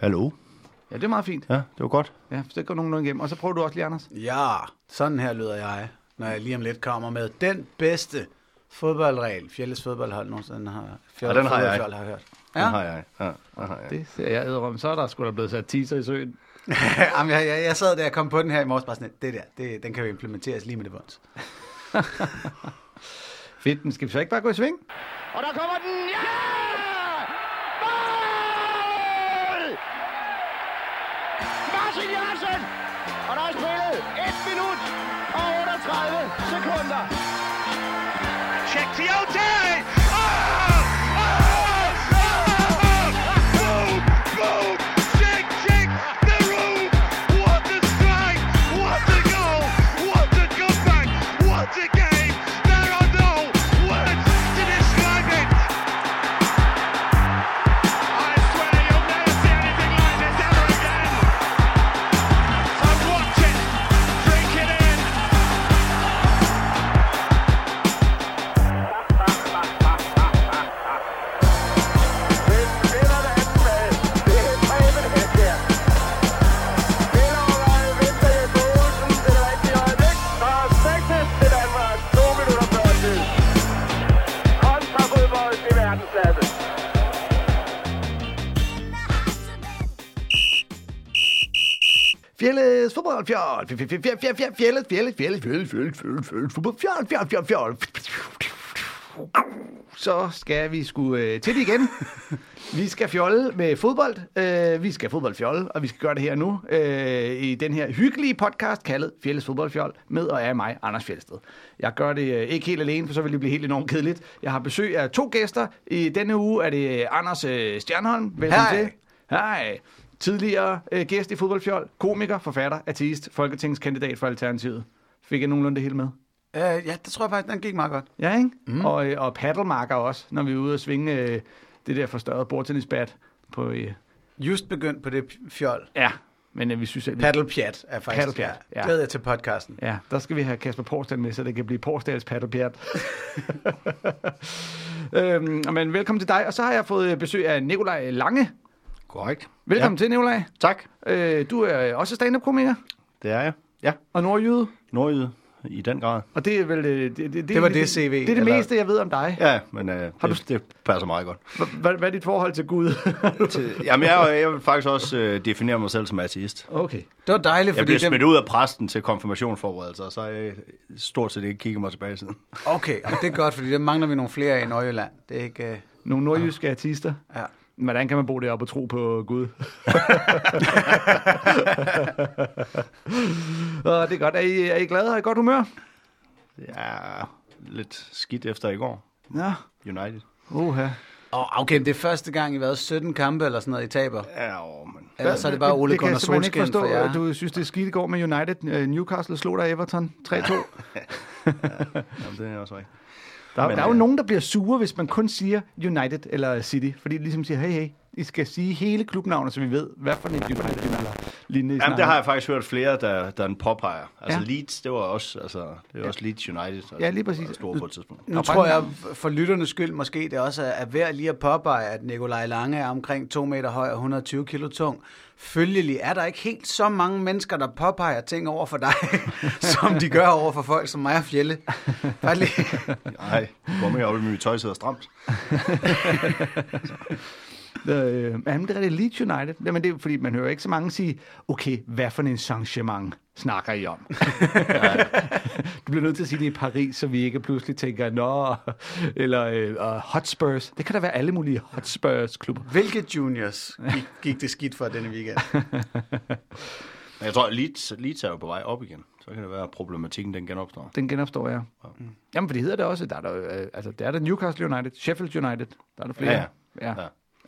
Hallo? Ja, det er meget fint. Ja, det var godt. Ja, så det går nogenlunde igennem. Og så prøver du også lige, Anders. Ja, sådan her lyder jeg, når jeg lige om lidt kommer med den bedste fodboldregel, Fjelles fodboldhold nogensinde har, Ja, den har jeg. har hørt. Ja. Ja, Den har jeg. Ja, den har jeg. Det ser jeg æderom. Så er der sgu da blevet sat teaser i søen. Jamen, jeg, jeg, jeg sad der og kom på den her i morges, bare sådan, det der, det, den kan jo implementeres lige med det bunds. Fedt, men skal vi så ikke bare gå i sving? Og der kommer den! Sekunda. fjol, fjol, fjellet, fjellet, fjellet, fjellet, fjellet, fjellet, fjellet, fjol, fjol, fjol, fjol. Så skal vi sgu øh, til det igen. Vi skal fjolle med fodbold. Øh, vi skal fodboldfjolle, og vi skal gøre det her nu øh, i den her hyggelige podcast kaldet Fjælles Fodboldfjold, med og af mig, Anders Fjelsted. Jeg gør det øh, ikke helt alene, for så vil det blive helt enormt kedeligt. Jeg har besøg af to gæster. I denne uge er det Anders øh, Stjernholm. Velkommen Hej. til. Hej. Tidligere øh, gæst i Fodboldfjold, komiker, forfatter, artist, folketingskandidat for Alternativet. Fik jeg nogenlunde det hele med? Uh, ja, det tror jeg faktisk, den gik meget godt. Ja, ikke? Mm. Og, øh, og paddlemarker også, når vi er ude og svinge øh, det der forstørrede bordtennisbat på... Øh, Just begyndt på det p- fjol. ja, men øh, vi synes, at vi, er faktisk. Paddlepjat, ja. Glæder jeg til podcasten. ja, der skal vi have Kasper Porsdal med, så det kan blive Porsdals paddlepjat. øhm, men velkommen til dig, og så har jeg fået besøg af Nikolaj Lange. Korrekt. Velkommen ja. til, Nikolaj. Tak. Øh, du er også stand-up-komiker Det er jeg. Ja. og nordjyde. Nordjyde i den grad. Og det er vel... øh, Det, det, Det var det CV, Det er det eller? meste, jeg ved om dig. Ja, men øh, det, det passer meget godt. Hvad, hvad er dit forhold til Gud? Til, jamen, jeg, jeg vil faktisk også øh, definere mig selv som ateist. okay. Det var dejligt, Jeg fordi blev smidt ud af præsten til konfirmationsforberedelser, og så har jeg stort set ikke kigget mig tilbage siden. Okay, og det er godt, fordi det mangler vi nogle flere af i Nordjylland. Det er ikke... Uh... Nogle nordjyske artister. Ja. Hvordan kan man bo deroppe og tro på Gud? og det er godt. Er I, er I glade? Har I godt humør? Ja, lidt skidt efter i går. Ja. United. Uha. Oh, okay, det er første gang i hvad, 17 kampe eller sådan noget, I taber. Ja, åh, men... Eller så er det bare Ole det kan Gunnar jeg simpelthen ikke forstå. for jer. Du synes, det er skidt i går med United. Øh, Newcastle slog der Everton 3-2. Jamen, det er også rigtigt. Der, Men, der er jo øh, nogen, der bliver sure, hvis man kun siger United eller City. Fordi de ligesom siger, hey, hey, I skal sige hele klubnavnet, så vi ved, hvad for en United eller lignende. Jamen, det har jeg faktisk hørt flere, der, der påpeger. Altså Ja. ja. Leeds, det var også, altså, det var også Leeds United. Altså, Ja, lige præcis. Store på et tidspunkt. Nu Og tror jeg, for lytternes skyld måske, det også er er værd lige at påpege, at Nikolaj Lange er omkring 2 meter høj og 120 kilo tung. Følgelig er der ikke helt så mange mennesker, der påpeger ting over for dig, som de gør over for folk som mig og Fjelle. Bare lige. Nej, hvor mere op i mit tøj sidder stramt. Øh, jamen, det er det Leeds United. Jamen, det er fordi, man hører ikke så mange sige, okay, hvad for en changement snakker I om? du bliver nødt til at sige det i Paris, så vi ikke pludselig tænker, nå, eller øh, uh, Hotspurs. Det kan da være alle mulige Hotspurs-klubber. Hvilke juniors gik, gik det skidt for denne weekend? Men jeg tror, Leeds, Leeds er jo på vej op igen. Så kan det være, at problematikken den genopstår. Den genopstår, ja. Jamen, for det hedder det også. Der er der, øh, altså, der er der Newcastle United, Sheffield United. Der er der flere. Ja, ja. Ja.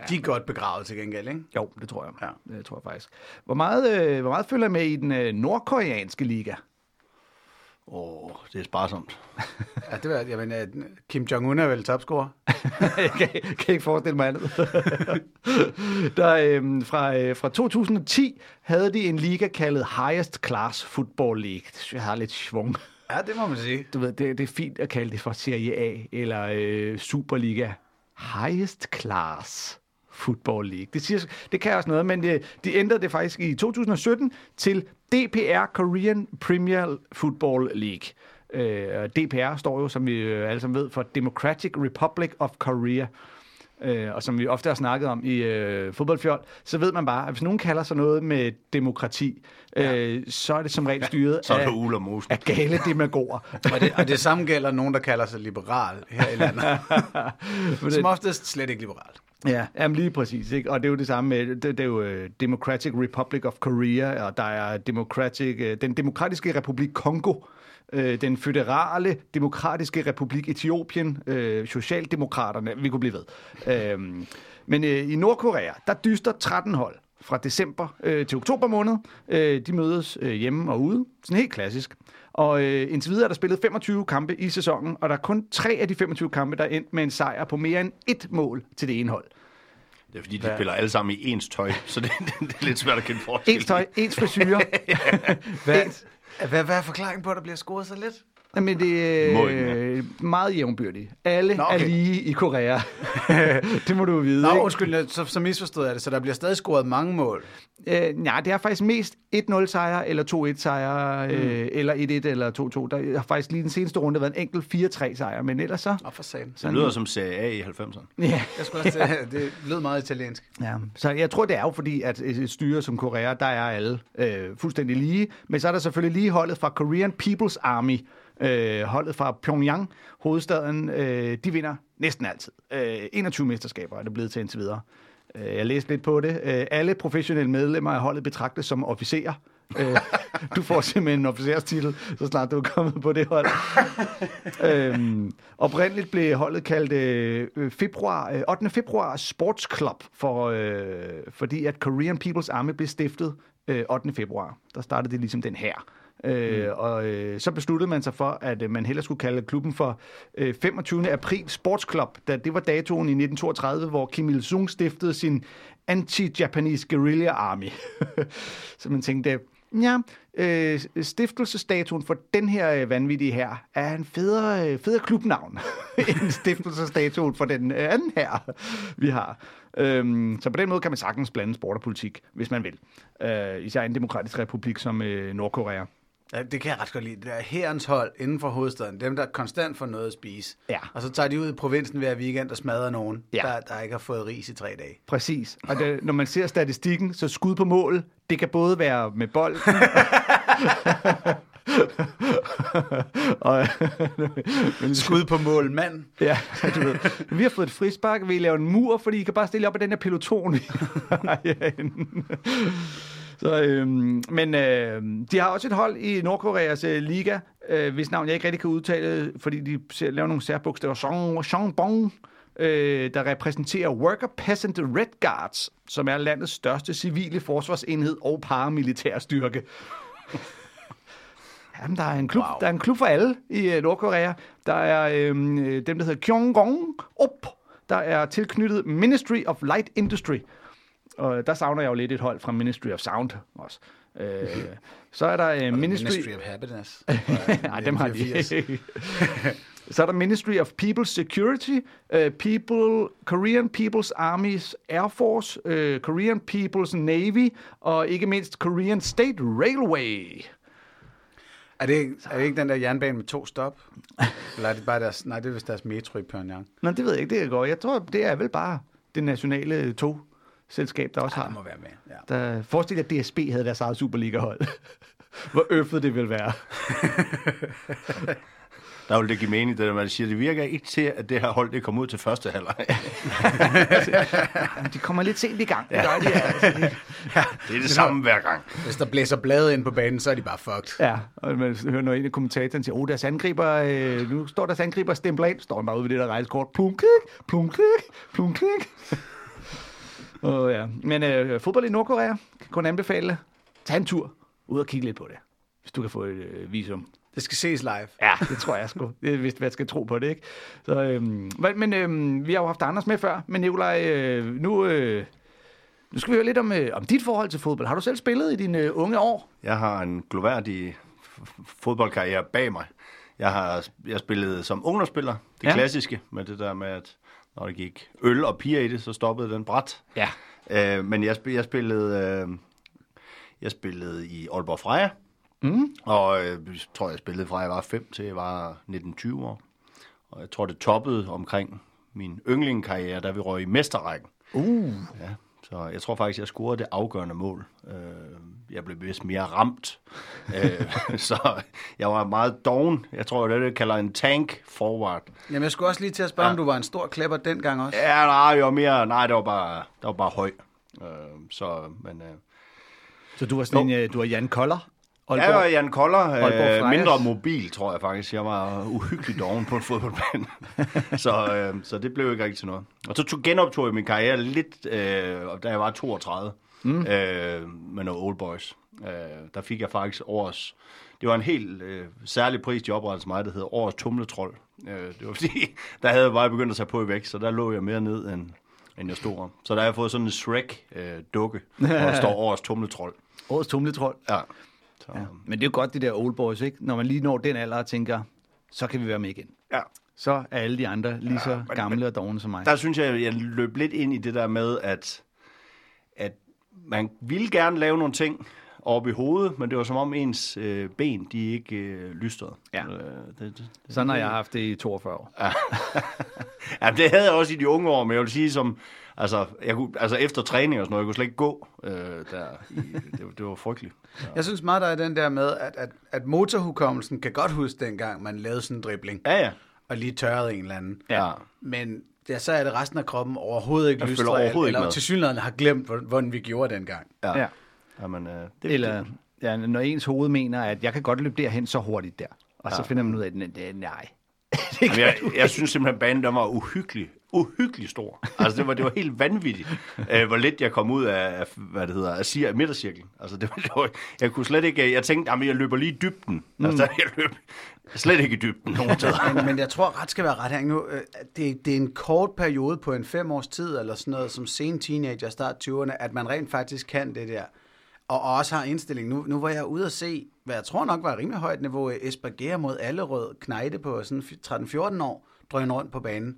De er godt begravet til gengæld, ikke? Jo, det tror jeg. Ja. Det tror jeg faktisk. Hvor meget, øh, hvor meget følger med i den øh, nordkoreanske liga? Åh, det er sparsomt. Ja, det var, jamen, øh, Kim Jong-un er vel topscorer. jeg kan, kan ikke forestille mig andet. Der, øh, fra, øh, fra 2010 havde de en liga kaldet Highest Class Football League. Det synes jeg har lidt svung. Ja, det må man sige. Du ved, det, det er fint at kalde det for Serie A eller øh, Superliga. Highest Class Football League. Det, siger, det kan også noget, men de, de ændrede det faktisk i 2017 til DPR Korean Premier Football League. Øh, DPR står jo, som vi øh, alle sammen ved, for Democratic Republic of Korea. Øh, og som vi ofte har snakket om i øh, fodboldfjold, så ved man bare, at hvis nogen kalder sig noget med demokrati, øh, så er det som regel styret Så er af, det Mosen. af gale demagoger. Og det, og det samme gælder nogen, der kalder sig liberal her i landet. Som oftest slet ikke liberalt. Ja, jamen lige præcis. Ikke? Og det er jo det samme med, det, det er jo øh, Democratic Republic of Korea, og der er Democratic, øh, den demokratiske republik Kongo, øh, den føderale demokratiske republik Etiopien, Socialdemokraterne, vi kunne blive ved. Øhm, men i Nordkorea, der dyster 13 hold fra december øh, til oktober måned. Øh, de mødes øh, hjemme og ude. Sådan helt klassisk. Og øh, indtil videre er der spillet 25 kampe i sæsonen, og der er kun tre af de 25 kampe, der er endt med en sejr på mere end ét mål til det ene hold. Det er fordi, de spiller alle sammen i ens tøj, så det, det er lidt svært at kende forskel. Ens tøj, ens frisyrer. Hvad, hvad, hvad er forklaringen på, at der bliver scoret så lidt? Men det er ikke øh, meget jævnbyrdigt. Alle Nå, okay. er lige i Korea. det må du vide. Nå, ikke? undskyld, så, så misforstod jeg det, så der bliver stadig scoret mange mål. Øh, nej, det er faktisk mest 1-0 sejre, eller 2-1 sejre, øh, eller 1-1 eller 2-2. Der har faktisk lige den seneste runde været en enkelt 4-3 sejr, men ellers så... Nå, for satan. Det lyder som Serie A i 90'erne. Ja, Jeg skulle også, ja. det lød meget italiensk. ja. Så jeg tror, det er jo fordi, at et styre som Korea, der er alle øh, fuldstændig lige. Men så er der selvfølgelig lige holdet fra Korean People's Army, øh, holdet fra Pyongyang, hovedstaden. Øh, de vinder næsten altid. Øh, 21 mesterskaber er det blevet til indtil videre. Øh, jeg læste lidt på det. Øh, alle professionelle medlemmer af holdet betragtes som officerer. Øh, du får simpelthen en officerstitel, så snart du er kommet på det hold. øhm, oprindeligt blev holdet kaldt øh, februar, øh, 8. februar Sports Club, for, øh, fordi at Korean People's Army blev stiftet øh, 8. februar. Der startede det ligesom den her. Øh, mm. Og øh, så besluttede man sig for, at øh, man hellere skulle kalde klubben for øh, 25. april Sports Club, da det var datoen i 1932, hvor Kim Il-sung stiftede sin anti-Japanese guerrilla army. så man tænkte, ja, øh, stiftelsesdatoen for den her øh, vanvittige her er en federe, øh, federe klubnavn end stiftelsesdatoen for den øh, anden her, vi har. Øhm, så på den måde kan man sagtens blande sport og politik, hvis man vil. Øh, især i en demokratisk republik som øh, Nordkorea. Ja, det kan jeg ret godt lide. Det er herrens hold inden for hovedstaden. Dem, der konstant får noget at spise. Ja. Og så tager de ud i provinsen hver weekend og smadrer nogen, Ja. der, der ikke har fået ris i tre dage. Præcis. Og det, når man ser statistikken, så skud på mål, det kan både være med bold. og, men, Skud på mål, mand. ja, du ved. Vi har fået et frispark, vi laver en mur, fordi I kan bare stille op af den her peloton. vi har herinde. Så, øhm, men øh, de har også et hold i Nordkoreas øh, liga, øh, hvis navn jeg ikke rigtig kan udtale, fordi de laver nogle særbogstaver. Song, Songbong, øh, der repræsenterer Worker Peasant Red Guards, som er landets største civile forsvarsenhed og paramilitær styrke. Jamen, der er en klub, wow. der er en klub for alle i øh, Nordkorea. Der er øhm, øh, dem, der hedder Kyonggong Op. Der er tilknyttet Ministry of Light Industry. Og der savner jeg jo lidt et hold fra Ministry of Sound også. Øh, så er der øh, Ministry... Ministry of Happiness. Nej, dem har de ikke. Så er der Ministry of People's Security, uh, People, Korean People's Army's Air Force, uh, Korean People's Navy og ikke mindst Korean State Railway. Er det, ikke- er det ikke den der jernbane med to stop? Eller er det bare deres... Nej, det er vist deres metro i Pyongyang. Nå, det ved jeg ikke, det er godt. Jeg tror, det er vel bare det nationale togselskab, der også Ja, har. det må være med. Ja. Der, forestil dig, at DSB havde deres eget Superliga-hold. Hvor øffet det vil være. Der vil det give mening, det der, man siger, det virker ikke til, at det her hold, det kommer ud til første halvleg. De kommer lidt sent i gang. Det gør de, altså. Det er det samme hver gang. Hvis der blæser bladet ind på banen, så er de bare fucked. Ja, og man hører når en af kommentatoren siger, oh, deres angriber, øh, nu står deres angriber stempler ind, står han bare ude ved det der rejsekort, plum klik, plum klik, plum klik. Oh, ja. Men øh, fodbold i Nordkorea, kan kun anbefale, tag en tur, ud og kigge lidt på det, hvis du kan få et øh, visum. Det skal ses live. Ja, det tror jeg sgu. Det er vist, hvad jeg skal tro på det, ikke? Så, øhm, men øhm, vi har jo haft Anders med før, men Nikolaj, øh, nu, øh, nu skal vi høre lidt om, øh, om dit forhold til fodbold. Har du selv spillet i dine øh, unge år? Jeg har en gloværdig fodboldkarriere bag mig. Jeg har jeg spillet som ungdomsspiller, det ja. klassiske, med det der med, at når der gik øl og piger i det, så stoppede den bræt. Ja. Øh, men jeg, jeg spillede... Øh, jeg spillede i Aalborg Freja. Mm. Og øh, jeg tror, jeg spillede fra jeg var 5 til jeg var 19-20 år. Og jeg tror, det toppede omkring min yndlingekarriere, da vi røg i mesterrækken. Uh. Ja, så jeg tror faktisk, jeg scorede det afgørende mål. Øh, jeg blev vist mere ramt. øh, så jeg var meget doven. Jeg tror, det er det, jeg kalder en tank forward. Jamen, jeg skulle også lige til at spørge, ja. om du var en stor klæpper dengang også. Ja, nej, jeg var mere... Nej, det var bare, det var bare høj. Øh, så, men... Øh, Så du var sådan en, øh, du var Jan Koller? Jeg var Jan Koller, Aalborg øh, mindre mobil, tror jeg faktisk. Jeg var uhyggelig doven på en fodboldbane. så, øh, så det blev ikke rigtig til noget. Og så tog, genoptog jeg min karriere lidt, øh, da jeg var 32, mm. øh, med noget Old Boys. Øh, der fik jeg faktisk årets... Det var en helt øh, særlig pris, de oprettede mig, der hedder Årets Tumletrol. Øh, det var fordi, der havde jeg bare begyndt at tage på i væk, så der lå jeg mere ned, end, end jeg stod om. Så der har jeg fået sådan en Shrek-dukke, øh, hvor der står Årets Tumletrol. Årets tumletrol. Ja. Så, Ja. Men det er jo godt, det der old boys, ikke? Når man lige når den alder og tænker, så kan vi være med igen. ja. Så er alle de andre lige så men- gamle og dogne som mig. der synes jeg, jeg løb lidt ind i det der med, at, at man ville gerne lave nogle ting oppe i hovedet, men det var som om ens øh, ben, de ikke øh, lystrede. Ja. Øh, det, det, Sådan har jeg haft det i 42 år. ja, det havde jeg også i de unge år, men jeg vil sige, som, altså, jeg kunne, altså efter træning og sådan noget, jeg kunne slet ikke gå øh, der. I, det, det var frygteligt. Jeg synes meget, der er den der med, at, at, at motorhukommelsen kan godt huske dengang, man lavede sådan en dribling, Ja, ja. og lige tørrede en eller anden. ja. Men ja, så er det resten af kroppen overhovedet ikke ikke eller med. til synligheden har glemt, hvor- hvordan vi gjorde dengang. ja. Ja. Jamen, øh, det, Eller ja, når ens hoved mener, at jeg kan godt løbe derhen så hurtigt der. Og så finder man ud af, at det- det- nej. Jamen, jeg, jeg synes simpelthen, at banen der var uhyggelig, uhyggelig stor. Altså, det var, det var helt vanvittigt, øh, hvor lidt jeg kom ud af, af hvad det hedder, af, cir- af midtercirklen. Altså, det var, det var, jeg kunne slet ikke, jeg tænkte, jamen, jeg løber lige i dybden. Mm. Altså, jeg løb slet ikke i dybden nogen steder. Men, men jeg tror, ret skal være ret her nu. øh, Det, det er en kort periode på en fem års tid, eller sådan noget, som sen teenager, start 20'erne, at man rent faktisk kan det der. Og også har indstilling. Nu, nu var jeg ude at se, hvad jeg tror nok var rimelig højt niveau, Esberger mod Allerød knejde på sådan 13-14 år, drøn rundt på banen.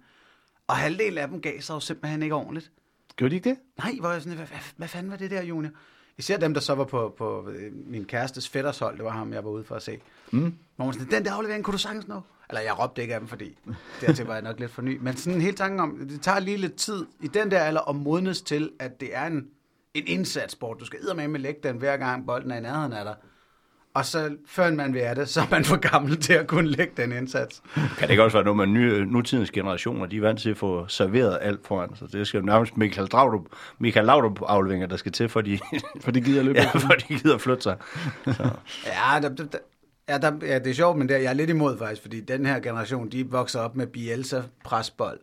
Og halvdelen af dem gav sig jo simpelthen ikke ordentligt. Gjorde de ikke det? Nej, hvor jeg sådan, hvad, hvad, hvad fanden var det der, Junior? Især dem, der så var på, på øh, min kærestes fætters hold, det var ham, jeg var ude for at se. Mm. Hvor man sådan, den der aflevering kunne du sagtens nå. Eller jeg råbte ikke af dem, fordi dertil var jeg nok lidt for ny. Men sådan helt tanken om, det tager lige lidt tid i den der alder at modnes til, at det er en, en indsatssport. Du skal med med lægge den hver gang bolden er i nærheden af dig. Og så, før man vil af det, så er man for gammel til at kunne lægge den indsats. Kan det ikke også være noget med nye, nutidens generationer? De er vant til at få serveret alt foran. Så det skal jo nærmest Michael Laudrup, Michael Laudrup afleveringer, der skal til, for de, For de gider løbe. ja, for de gider flytte sig. Så. Ja, der, der, ja, der, ja, det er sjovt, men der, jeg er lidt imod faktisk, fordi den her generation, de vokser op med Bielsa presbold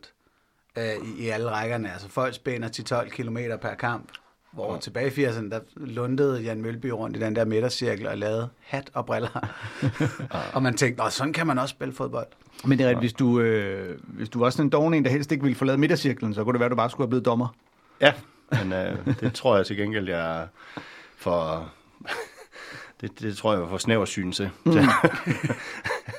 øh, i, i alle rækkerne. Altså folk spænder 10-12 km per kamp. Hvor tilbage i 80'erne, der lundede Jan Mølby rundt i den der midtercirkel og lavede hat og briller. og man tænkte, sådan kan man også spille fodbold. Men det er rigtigt, hvis du, øh, hvis du var sådan en doven en, der helst ikke ville forlade midtercirklen, så kunne det være, at du bare skulle have blevet dommer. Ja, men øh, det tror jeg til gengæld, jeg er for... det, det tror jeg var for snæversyn til. Mm.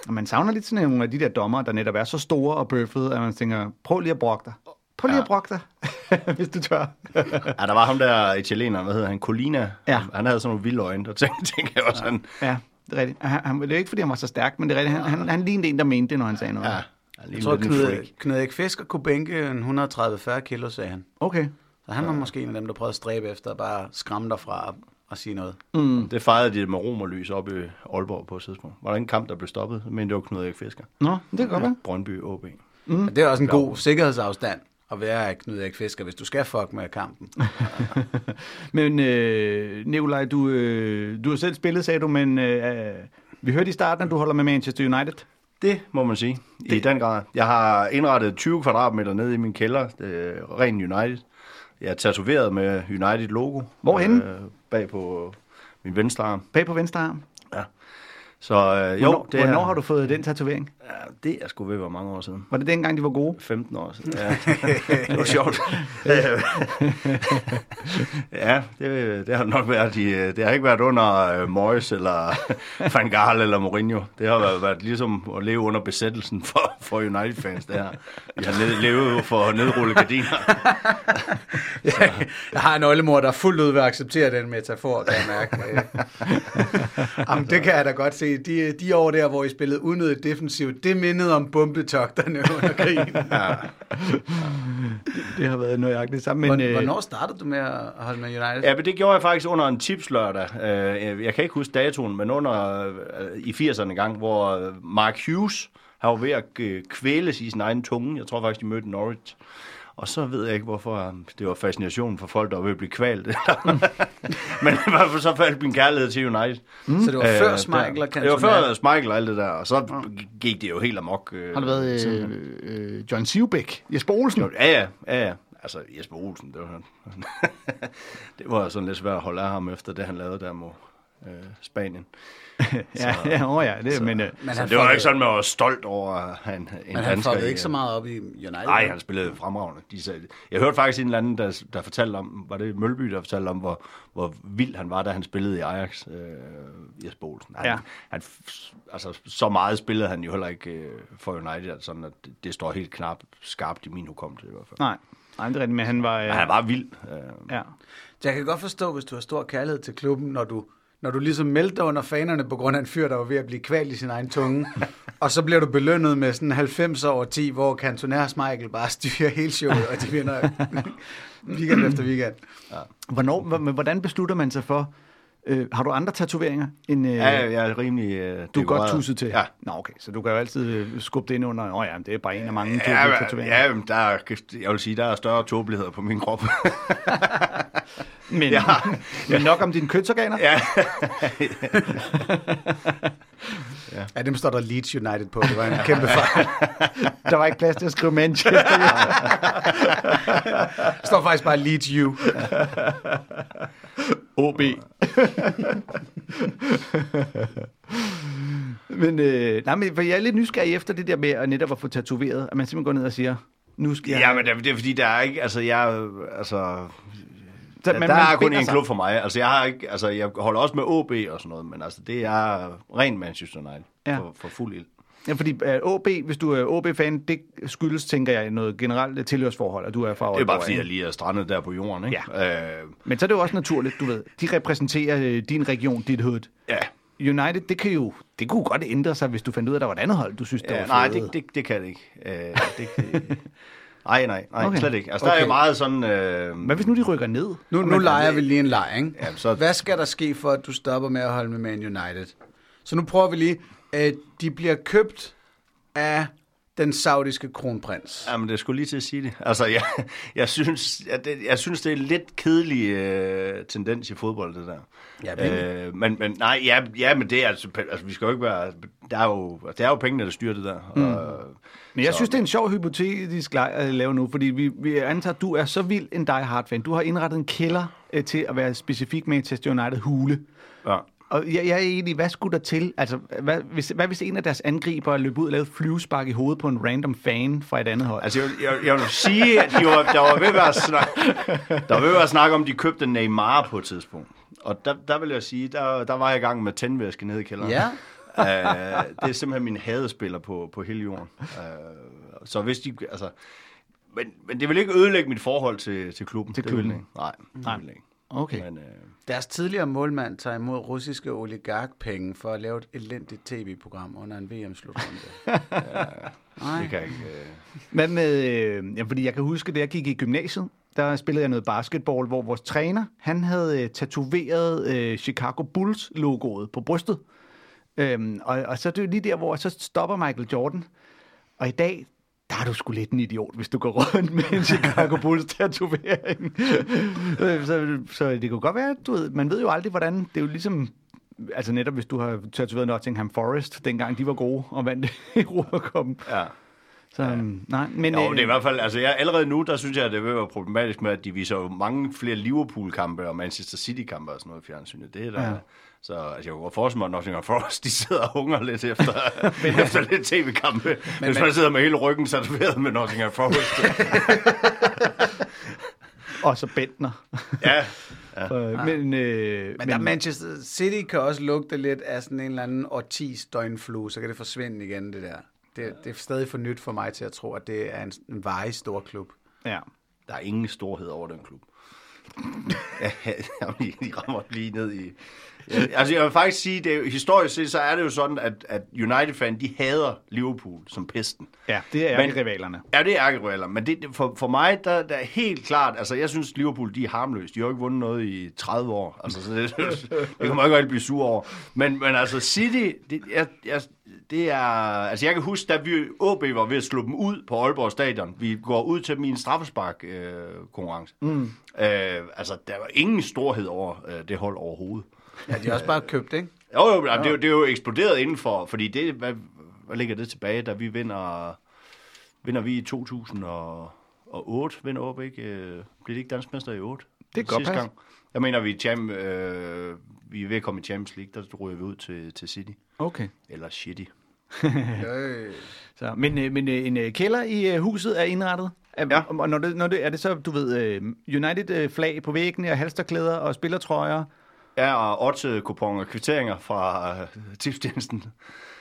Og man savner lidt sådan nogle af de der dommer, der netop er så store og bøffede, at man tænker, prøv lige at brokke dig. Prøv lige Ja. at brokke dig, hvis du tør. ja, der var ham der italieneren, hvad hedder han, Colina. Ja. Han havde sådan nogle vilde øjne, der tænkte, tænkte jeg også, han... ja, det er rigtigt. Han, han, det er ikke, fordi han var så stærk, men det er rigtigt. Han, han, han lignede en, der mente det, når han sagde noget. Ja, Jeg lignede tror, Knud. Knud Erik Fisker kunne bænke en 130-40 kilo, sagde han. Okay. Så han var måske en af dem, der prøvede at stræbe efter at bare skræmme dig fra at, sige noget. Mm. Det fejrede de med romerlys op i Aalborg på et tidspunkt. Var der en kamp, der blev stoppet, men det var Knud Erik Fisker. Nå, det kan godt være. Brøndby OB. Mm. Det er også en god sikkerhedsafstand at være Knud Erik Fisker, hvis du skal fuck med kampen. Men øh, Nikolaj, du, øh, du har selv spillet, sagde du, men øh, vi hørte i starten, at du holder med Manchester United. Det må man sige. I den grad. Jeg har indrettet 20 kvadratmeter nede i min kælder. Øh, ren United. Jeg er tatoveret med United-logo. Hvorhenne? Øh, bag på min venstre arm. Bag på venstre arm. Ja. Så øh, jo, Hvornår, det er, hvornår har du fået den tatovering? Ja, det er sgu ved være mange år siden. Var det dengang, de var gode? 15 år siden. Ja. det var sjovt. ja, det, det har nok været. De, det har ikke været under uh, Moyes eller Van Gaal eller Mourinho. Det har været, været ligesom at leve under besættelsen for, for United-fans. Det her. Vi har ned, levet for nedrulle gardiner. Jeg har en oldemor, der fuldt ud vil acceptere den metafor, kan jeg mærke. Jamen, det kan jeg da godt se. De, de år der, hvor I spillede unødigt defensivt, det mindede om bombetogterne under krigen. Ja. Det har været nøjagtigt det samme. Men, øh, Hvornår startede du med at holde med United? Ja, men det gjorde jeg faktisk under en tipslørdag. Øh, Jeg kan ikke huske datoen, men under øh, i 80'erne gang, hvor Mark Hughes har var ved at øh, kvæles i sin egen tunge. Jeg tror faktisk, de mødte Norwich. Og så ved jeg ikke, hvorfor øh, det var fascinationen for folk, der var ved at blive kvalt. men fald så faldt min kærlighed til United. Så det var før Øh, Schmeichel og Det var før Schmeichel og alt det der, og så gik det jo helt amok. øh, har det været øh, øh, John Sivbæk, Jesper Olsen? Jo, Ja, ja, ja, ja. Altså, Jesper Olsen, det var, det var sådan lidt svært at holde af ham efter det, han lavede der mod øh, Spanien. ja, ja, oh ja, det, men, øh, Men Så han det var ikke sådan, at man var stolt over, at han en Men han dansker i- ikke så meget op i United. Nej, han spillede fremragende. De sagde, jeg hørte faktisk en eller anden, der, der fortalte om, var det Mølby, der fortalte om, hvor, hvor vild han var, da han spillede i Ajax, øh, Jesper Olsen. Han, Ja. han, altså, så meget spillede han jo heller ikke øh, for United, altså, sådan at det, det står helt knap skarpt i min hukommelse i hvert fald. nej, nej, det er rigtigt, men han var... Øh, Men han var vild. Øh, ja. Jeg kan godt forstå, hvis du har stor kærlighed til klubben, når du, når du ligesom meldte dig under fanerne på grund af en fyr, der var ved at blive kvalt i sin egen tunge, og så bliver du belønnet med sådan 90 over 10, hvor Cantona og Michael bare styrer hele showet, og de vinder weekend efter weekend. Hvornår, h- men hvordan beslutter man sig for... Øh, har du andre tatoveringer end... Øh, ja, jeg er rimelig... Øh, du er godt tusset til? Ja. Nå, okay, så du kan jo altid øh, skubbe det ind under... Åh oh, ja, det er bare en af mange Ja, ja, tatoveringer. ja, men der er, jeg vil sige, der er større tåbeligheder på min krop. men, ja. men nok om dine kønsorganer? ja. Ja, dem står der Leeds United på. Det var en kæmpe fejl. Der var ikke plads til at skrive Manchester. Der står faktisk bare Leeds U. OB. men, øh, nej, men for jeg er lidt nysgerrig efter det der med at netop at få tatoveret, at man simpelthen går ned og siger, nu skal jeg... ja, men det, det er fordi, der er ikke... Altså, jeg... Altså, Så der, man- der man er kun en klub for mig. Altså, jeg har ikke... Altså, jeg holder også med OB og sådan noget, men altså, det er rent Manchester United Ja. for, for fuld ild. Ja, fordi uh, OB, hvis du er OB-fan, det skyldes, tænker jeg, noget generelt tilhørsforhold, og du er fra Det er bare Aalborg, fordi, jeg lige er strandet der på jorden, ikke? Ja. Øh, Men så er det jo også naturligt, du ved. De repræsenterer øh, din region, dit hood. ja. United, det kan jo det kunne godt ændre sig, hvis du fandt ud af, at der var et andet hold, du synes, der ja var nej, det, det, det kan det ikke. Øh, det, det, nej, nej, nej, Okay. slet ikke. Altså, der Okay. er jo meget sådan... Øh, Hvad hvis nu de rykker ned? Nu, nu leger vi lige en leg, ikke? Ja, så- Hvad skal der ske for, at du stopper med at holde med Man United? Så nu prøver vi lige. Øh, de bliver købt af den saudiske kronprins. Jamen, det skulle lige til at sige det. Altså, jeg, jeg, synes, jeg, det, jeg synes, det er en lidt kedelig øh, tendens i fodbold, det der. Ja, øh, men, men nej, ja, ja, men det er altså, altså, vi skal jo ikke være, der er jo, det er jo pengene, der styrer det der. Mm. Og, Men jeg Så- synes, det er en sjov hypotetisk leg at lave nu, fordi vi, vi antager, at du er så vild en Die Hard fan. Du har indrettet en kælder øh, til at være specifik Manchester United hule. ja. Og jeg, jeg er egentlig, hvad skulle der til? Altså, hvad hvis, hvad hvis en af deres angriber løb ud og lavede flyvespark i hovedet på en random fan fra et andet hold? Altså, jeg, jeg, jeg vil sige, at de var, der var ved at være snak, der var ved at være snak om, at de købte Neymar på et tidspunkt. Og der, der vil jeg sige, der, der var jeg i gang med tændvæske nede i kælderen. Ja. uh, det er simpelthen min hadespiller på, på hele jorden. Uh, så hvis de, altså, men, men det vil ikke ødelægge mit forhold til, til klubben. Til Det vil klubben. det ikke. Nej, Nej. det vil ikke. Okay. Men, uh, Deres tidligere målmand tager imod russiske oligarkpenge for at lave et elendigt tv-program under en VM-slutrunde. Nej. det kan ikke... Uh, Hvad med, øh, ja, fordi jeg kan huske, da jeg gik i gymnasiet, der spillede jeg noget basketball, hvor vores træner, han havde øh, tatoveret øh, Chicago Bulls-logoet på brystet. Øhm, og, og så er det jo lige der, hvor så stopper Michael Jordan. Og i dag, der er du sgu lidt en idiot, hvis du går rundt med en Chicago Bulls-tatovering. Øh, så, så det kunne godt være, du ved, man ved jo aldrig, hvordan, det er jo ligesom, altså netop hvis du har tatoveret Nottingham Forest, dengang de var gode og vandt Europacupen. ja. Så, ja. nej, men... Jo, øh, det er i hvert fald, altså jeg, allerede nu, der synes jeg, at det vil være problematisk med, at de viser jo mange flere Liverpool-kampe og Manchester City-kampe og sådan noget i fjernsynet. Det er der, Ja. Ja. Så altså, jeg kunne godt forestille mig, at Nottingham Forest, de sidder og hungrer lidt efter, efter lidt tv-kampe. Hvis man men- sidder med hele ryggen serveret med Nottingham Forest. Og så Bentner. ja, Ja. Men, øh, Men der Manchester City kan også lugte lidt af sådan en eller anden årtis døgnflue, så kan det forsvinde igen, det der. Det, det er stadig for nyt for mig til at tro, at det er en, en varig stor klub. ja. der er ingen storhed over den klub. ja, de rammer lige ned i... Ja, altså, jeg vil faktisk sige, det historisk set, så er det jo sådan, at, at United-fan, de hader Liverpool som pesten. ja, det er Men- rivalerne. Ja, det er ærgerrivaler, men det, det- for, for mig, der, der er helt klart, altså jeg synes, Liverpool, de er harmløse. De har jo ikke vundet noget i 30 år. Altså, så det, det kan man ikke rigtig blive sur over. Men, men altså, City, det, jeg, jeg, det er... Altså, jeg kan huske, da vi AB var ved at slå dem ud på Aalborg Stadion. Vi går ud til min straffespark-konkurrence. Øh, mm. øh, altså, der var ingen storhed over øh, det hold overhovedet. Ja, de har også bare købt, ikke? Jo, jo, ja. Det, er jo- det er jo eksploderet indenfor, fordi det, hvad, hvad ligger det tilbage, da vi vinder, vinder vi i 2008, vinder op, ikke? Øh, Blev det ikke dansk mester i 8? Det kan godt Sidste passe. Jeg mener, vi er, champ, øh, vi er ved at komme i Champions League, der ryger vi ud til, til City. Okay. Eller City. Så, men, øh, men øh, en øh, kælder i huset er indrettet. Er, Ja. Og når det, når det, er det så, du ved, United-flag på væggene og halsterklæder og spillertrøjer? Ja, og odds-kuponer, kvitteringer fra øh, tipstjenesten.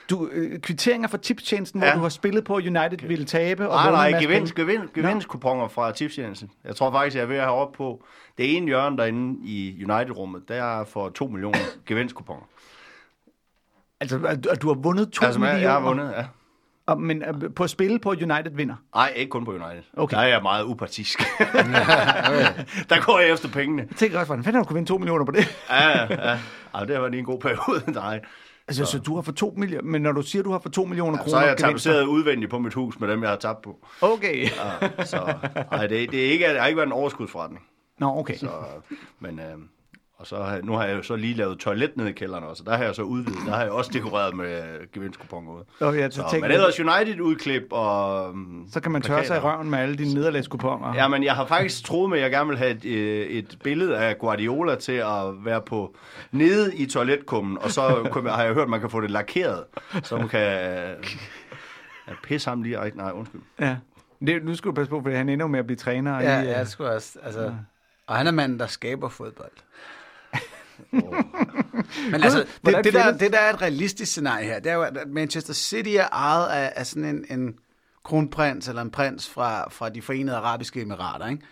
Du, øh, kvitteringer fra tipstjenesten, ja. Hvor du har spillet på, United ville tabe og Nej, nej, gevinst, gevinst, gevinstkuponer fra tipstjenesten. Jeg tror faktisk, jeg er ved at have op på det ene hjørne derinde i United-rummet, der er for 2 millioner gevinstkuponer. Altså, at du har vundet 2 Altså, millioner? jeg har vundet, ja. Og, men øh, på at spille på, at United vinder? Nej, ikke kun på United. Okay. Der er jeg meget upartisk. der går jeg efter pengene. Jeg tænker også, hvordan fanden har du kunne vinde 2 millioner på det? Ja, ja, ja. Ej, det har været en god periode. Nej. Altså, så. så du har for 2 millioner, men når du siger, du har for 2 millioner Ja, kroner så har jeg tapetseret udvendigt på mit hus med dem, jeg har tabt på. Okay. Ja, så ej, det, det, er ikke, det har ikke været en overskudsforretning. Nå, okay. Så, men, øh, og så nu har jeg jo så lige lavet toilet nede i kælderen også, og der har jeg så udvidet. Der har jeg også dekoreret med øh, gevinstkuponer ud. Og jeg Så, tænker, men ellers United-udklip og... um, så kan man tørre sig i røven med alle dine nederlagskuponer. Ja, men jeg har faktisk troet med, at jeg gerne vil have et, øh, et billede af Guardiola til at være på nede i toiletkummen, og så har jeg hørt, at man kan få det lakeret, så man kan ja, pisse ham lige. Ej, Nej, undskyld. ja. Det, nu skal du passe på, for han ender jo med at blive træner. Ja, i, øh, ja, det skulle også, altså... Og han er manden, der skaber fodbold. Men altså, det, det, der, det der er et realistisk scenarie her, det er jo, at Manchester City er ejet af, af sådan en, en kronprins eller en prins fra, fra de forenede arabiske emirater, ikke?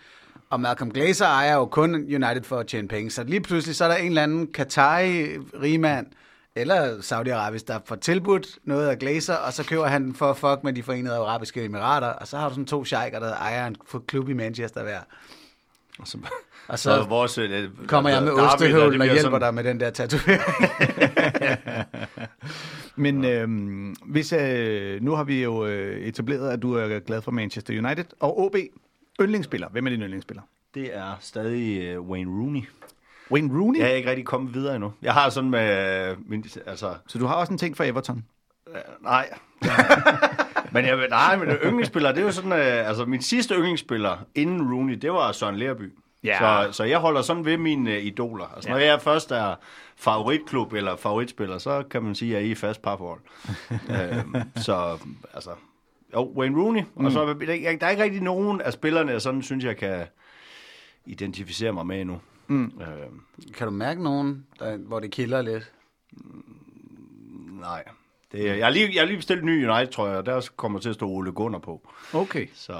Og Malcolm Glazer ejer jo kun United for at tjene penge. Så lige pludselig, så er der en eller anden Qatari-rigmand, eller Saudi-Arabisk, der får tilbudt noget af Glazer, og så køber han den for at fuck med de forenede arabiske emirater, og så har du sådan to sheiker, der ejer en klub i Manchester hver. Og så, Og så, så vores, øh, kommer jeg med ostehøvlen og hjælper sådan- dig med den der tatovering. Men øh, hvis, øh, nu har vi jo øh, etableret, at du er glad for Manchester United. Og OB, yndlingsspiller. Hvem er din yndlingsspiller? Det er stadig uh, Wayne Rooney. Wayne Rooney? Jeg er ikke rigtig kommet videre endnu. Jeg har sådan med... øh, Min, altså, Så du har også en ting for Everton? øh, nej. men jeg, nej, men yndlingsspiller, det er jo sådan... Øh, altså, min sidste yndlingsspiller inden Rooney, det var Søren Lerby. Ja. Så, så jeg holder sådan ved mine øh, idoler. Altså, Ja. når jeg først er favoritklub eller favoritspiller, så kan man sige, at jeg er i fast parforhold. øhm, så, altså... Jo, Wayne Rooney. Mm. Og så, der, der er ikke rigtig nogen af spillerne, jeg sådan synes, jeg kan identificere mig med endnu. Mm. Øhm, kan du mærke nogen, der, hvor det kilder lidt? nej. Det, jeg, har lige, jeg har lige bestilt en ny United, tror jeg, og der kommer til at stå Ole Gunnar på. Okay. Så,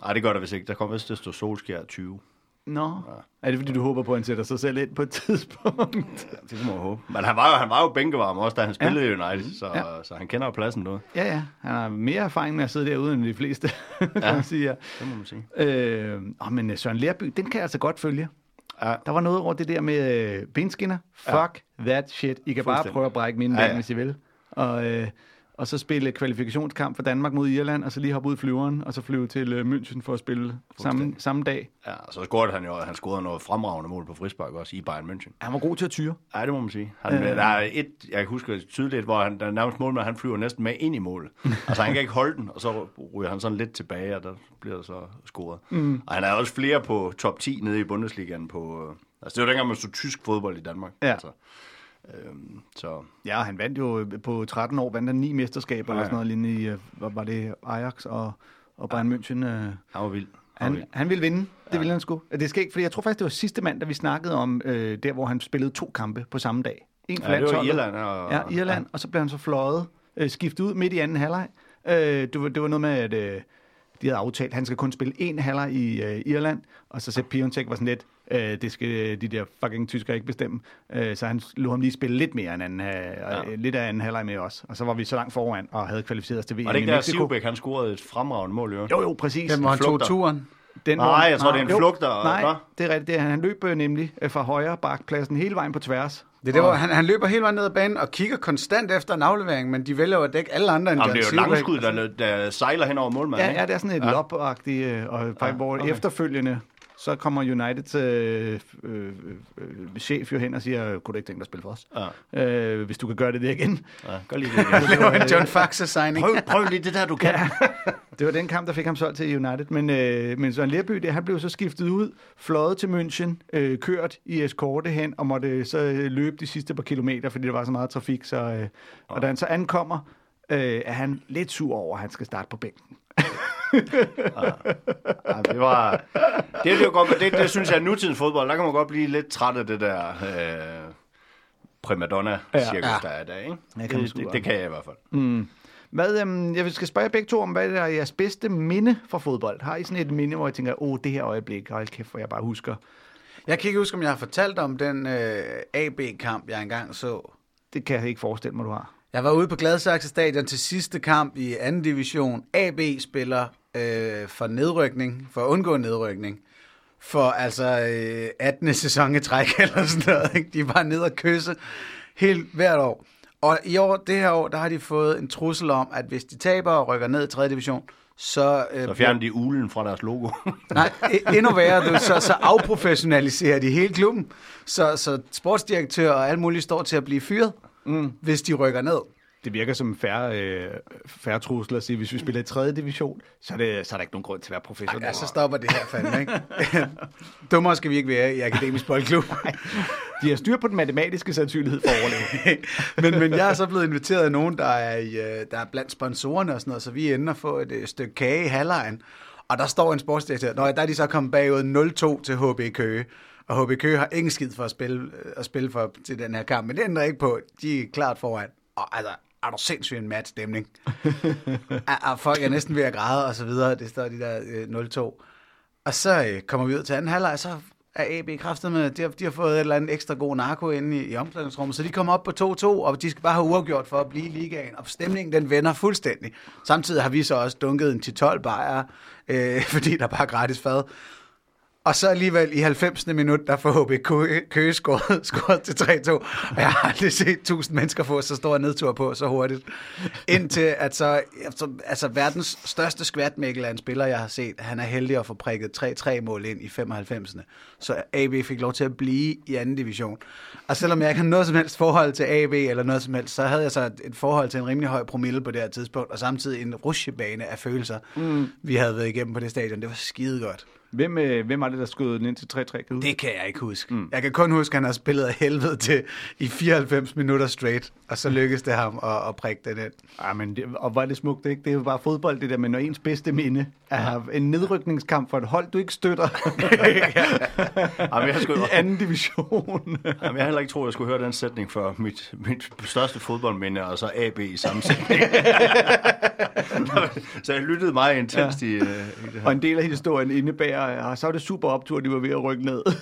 nej, det gør der vist ikke. Der kommer vist til at stå Solskjær 20. Nå. Er det fordi, du håber på, at han sætter sig selv ind på et tidspunkt? Det kan man håbe. Men han var jo, han var jo bænkevarm også, da han spillede ja. i United, så, Ja. ja. så han kender jo pladsen noget. ja, ja. Han har mere erfaring med at sidde derude end de fleste, kan Ja. man sige. Det må man sige. Øh, åh, men øh, Søren Lerby, den kan jeg altså godt følge. Ja. Der var noget over det der med øh, benskinner. Fuck that shit. I kan bare prøve at brække mine ben, Ja, ja, ja. hvis I vil. Og, øh, og så spille kvalifikationskamp for Danmark mod Irland, og så lige hoppe ud i flyveren, og så flyve til øh, München for at spille samme, samme dag. Ja, så scorede han jo, han scorede noget fremragende mål på frispark også i Bayern München. Han var god til at tyre. Ja, det må man sige. Han, øh. Der er et, jeg kan huske tydeligt, hvor han, der er nærmest mål, men han flyver næsten med ind i målet. altså han kan ikke holde den, og så ryger han sådan lidt tilbage, og der bliver der så scoret. Mm. Og han er også flere på top 10 nede i Bundesligaen på... øh, Altså det var dengang, man stod tysk fodbold i Danmark. Ja. Altså, øhm, så Ja, han vandt jo på 13 år, vandt han ni mesterskaber, ja, Ja, eller ja. sådan noget lignende i, øh, hvad var det, Ajax og, og Bayern München. Øh, han var vild. Han, var han, ville vinde, det ja. ville han sgu. Det skal ikke, fordi jeg tror faktisk, det var sidste mand, da vi snakkede om, øh, der hvor han spillede to kampe på samme dag. En for Ja, det var. Irland. Og, Ja, Irland, og så blev han så fløjet, øh, skiftet ud midt i anden halvleg. Øh, det, var, det var noget med, at øh, de havde aftalt, at han skal kun spille en halvleg i øh, Irland, og så Sepp Piontek var sådan lidt, øh, det skal de der fucking tyskere ikke bestemme. Øh, så han lå ham lige spille lidt mere end anden, ja. Ja. øh, lidt af anden halvleg med os. Og så var vi så langt foran og havde kvalificeret os til VM Var det i ikke der, Mexico. Sivbæk, han scorede et fremragende mål, jo? Jo, jo, præcis. Den, hvor han tog turen. Den, Nej, jeg tror, det er en Jo, flugter, og- Nej, det er rigtigt. Det er, han løb øh, nemlig øh, fra højre bakpladsen hele vejen på tværs. Det er der, hvor han, han løber hele vejen ned ad banen og kigger konstant efter en aflevering, men de vælger jo at dække alle andre end Jamen, det er jo langskud, der, der sejler hen over målmanden. Ja, ja, det er sådan et ja. lop-agtigt, øh, og faktisk, ja, hvor okay. efterfølgende, så kommer Uniteds øh, øh, øh, chef jo hen og siger, kunne du ikke tænke dig at spille for os? Ja. Øh, hvis du kan gøre det der igen. Ja, gør lige det igen. Det var en John Faxe-signing. prøv, prøv lige det der, du kan. Ja, det var den kamp, der fik ham solgt til United. Men, øh, men Søren Lerby, det, han blev så skiftet ud, fløjet til München, øh, kørt i eskorte hen, og måtte så øh, løbe de sidste par kilometer, fordi der var så meget trafik. Så, øh, og da han så ankommer, øh, er han lidt sur over, at han skal starte på bænken. Ja, det var... Det, det, jo godt, det, det synes jeg er nutidens fodbold. Der kan man godt blive lidt træt af det der øh, primadonna-cirkus, Ja. der er der, ikke? Ja, kan det, det, det, kan jeg i hvert fald. Hvad, øhm, jeg skal spørge jer begge to om, hvad er jeres bedste minde fra fodbold? Har I sådan et minde, hvor I tænker, åh, det her øjeblik, hold kæft, hvor jeg bare husker. Jeg kan ikke huske, om jeg har fortalt om den øh, AB-kamp, jeg engang så. Det kan jeg ikke forestille mig, du har. Jeg var ude på Gladsaxe Stadion til sidste kamp i anden division. AB spiller øh, for nedrykning, for at undgå nedrykning. For altså øh, 18. sæson i træk eller sådan noget. Ikke? De er bare nede og kysse helt hvert år. Og i år, det her år, der har de fået en trussel om, at hvis de taber og rykker ned i 3. division, så... Øh, Så fjerner de ulen fra deres logo. Nej, e- endnu værre, du, så, så afprofessionaliserer de hele klubben. Så, så sportsdirektør og alt muligt står til at blive fyret, mm. hvis de rykker ned. Det virker som færre, øh, færre trussel at sige, hvis vi spiller i 3. division, så er, det, så er der ikke nogen grund til at være professionel. Ja, så stopper det her fandme, ikke? Dummere skal vi ikke være i Akademisk Boldklub. De har styr på den matematiske sandsynlighed for at overleve. men, men jeg er så blevet inviteret af nogen, der er, i, øh, der er blandt sponsorerne og sådan noget, så vi ender at få et øh, stykke kage i halvlejen. Og der står en sportsdirektør. Nå, der er de så kommet bagud 0-2 til HB Køge. Og HB Køge har ingen skid for at spille, øh, at spille for til den her kamp, men det ændrer ikke på. De er klart foran. Og altså, er du sindssygt en mat stemning. er, er folk er næsten ved at græde og så videre. Det står de der øh, 0-2. Og så øh, kommer vi ud til anden halvleg, så er AB kraftet med, de har, de har fået et eller andet ekstra god narko inde i, i omklædningsrummet, så de kommer op på 2-2, og de skal bare have uafgjort for at blive i ligaen, og stemningen den vender fuldstændig. Samtidig har vi så også dunket en 10-12 bajer, øh, fordi der bare er gratis fad. Og så alligevel i 90. minut, der får HB Køge, scoret, scoret til 3-2. Og jeg har aldrig set 1000 mennesker få så stor nedtur på så hurtigt. Indtil at så, altså, verdens største skvatmækkel af en spiller, jeg har set, han er heldig at få prikket 3-3 mål ind i 95. Så AB fik lov til at blive i anden division. Og selvom jeg ikke har noget som helst forhold til AB eller noget som helst, så havde jeg så et forhold til en rimelig høj promille på det her tidspunkt, og samtidig en rusjebane af følelser, mm. vi havde været igennem på det stadion. Det var skide godt. Hvem, øh, hvem var det, der skød den ind til 3-3? Kan? Det kan jeg ikke huske. Mm. Jeg kan kun huske, at han har spillet af helvede til i 94 minutter straight, og så lykkedes det ham at, at prikke den ind. Ja, men det, og er det smukt, ikke? Det er jo bare fodbold, det der, men når ens bedste minde er at have en nedrykningskamp for et hold, du ikke støtter Jamen, jeg, skulle, i anden division. jamen, jeg heller ikke troet, at jeg skulle høre den sætning for mit, mit største fodboldminde, og så AB i samme sætning. så jeg lyttede meget intenst ja. i, øh, i det her. og en del af historien indebærer, og så var det super optur, de var ved at rykke ned.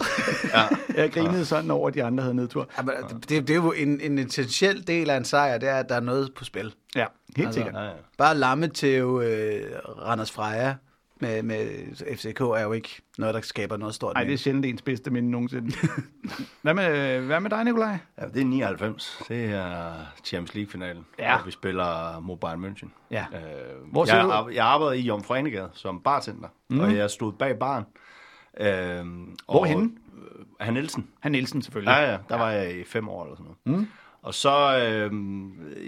Ja. jeg grinede sådan over, at de andre havde nedtur. Jamen, det, det er jo en, en essentiel del af en sejr, det er, at der er noget på spil. Ja, helt Altså, sikkert. Ja, ja. Bare lamme til øh, Randers Freja med, med FCK er jo ikke noget, der skaber noget stort. Nej, det er sjældent ens bedste minde nogensinde. hvad, med, hvad med dig, Nikolaj? Ja, det er 99. Det er Champions League-finalen, Ja. hvor vi spiller mod Bayern München. Ja. Øh, Hvor jeg, du- jeg arbejdede i Jomfru Anegade som bartender, mm. og jeg stod bag baren. Øh, Hvorhenne? Og, øh, Han Nielsen. Han Nielsen selvfølgelig. Ja, ja, der var jeg i fem år eller sådan noget. Mm. Og så, øh,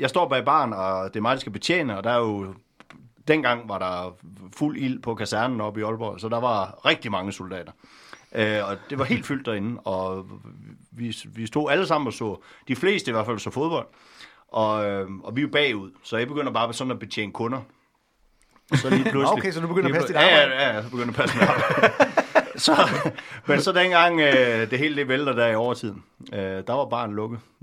jeg står bag baren, og det er mig, der skal betjene, og der er jo, dengang var der fuld ild på kasernen oppe i Aalborg, så der var rigtig mange soldater. Øh, og det var helt fyldt derinde, og vi, vi stod alle sammen og så, de fleste i hvert fald så fodbold, og, øh, og vi er jo bagud, så jeg begynder bare sådan at betjene kunder. Så lige pludselig... Okay, så du begynder at passe dit plu- ja, arbejde. Ja, ja, jeg begynder at passe mit arbejde. så, men så dengang øh, det hele det vælter der i overtiden, øh, der var bare en lukket.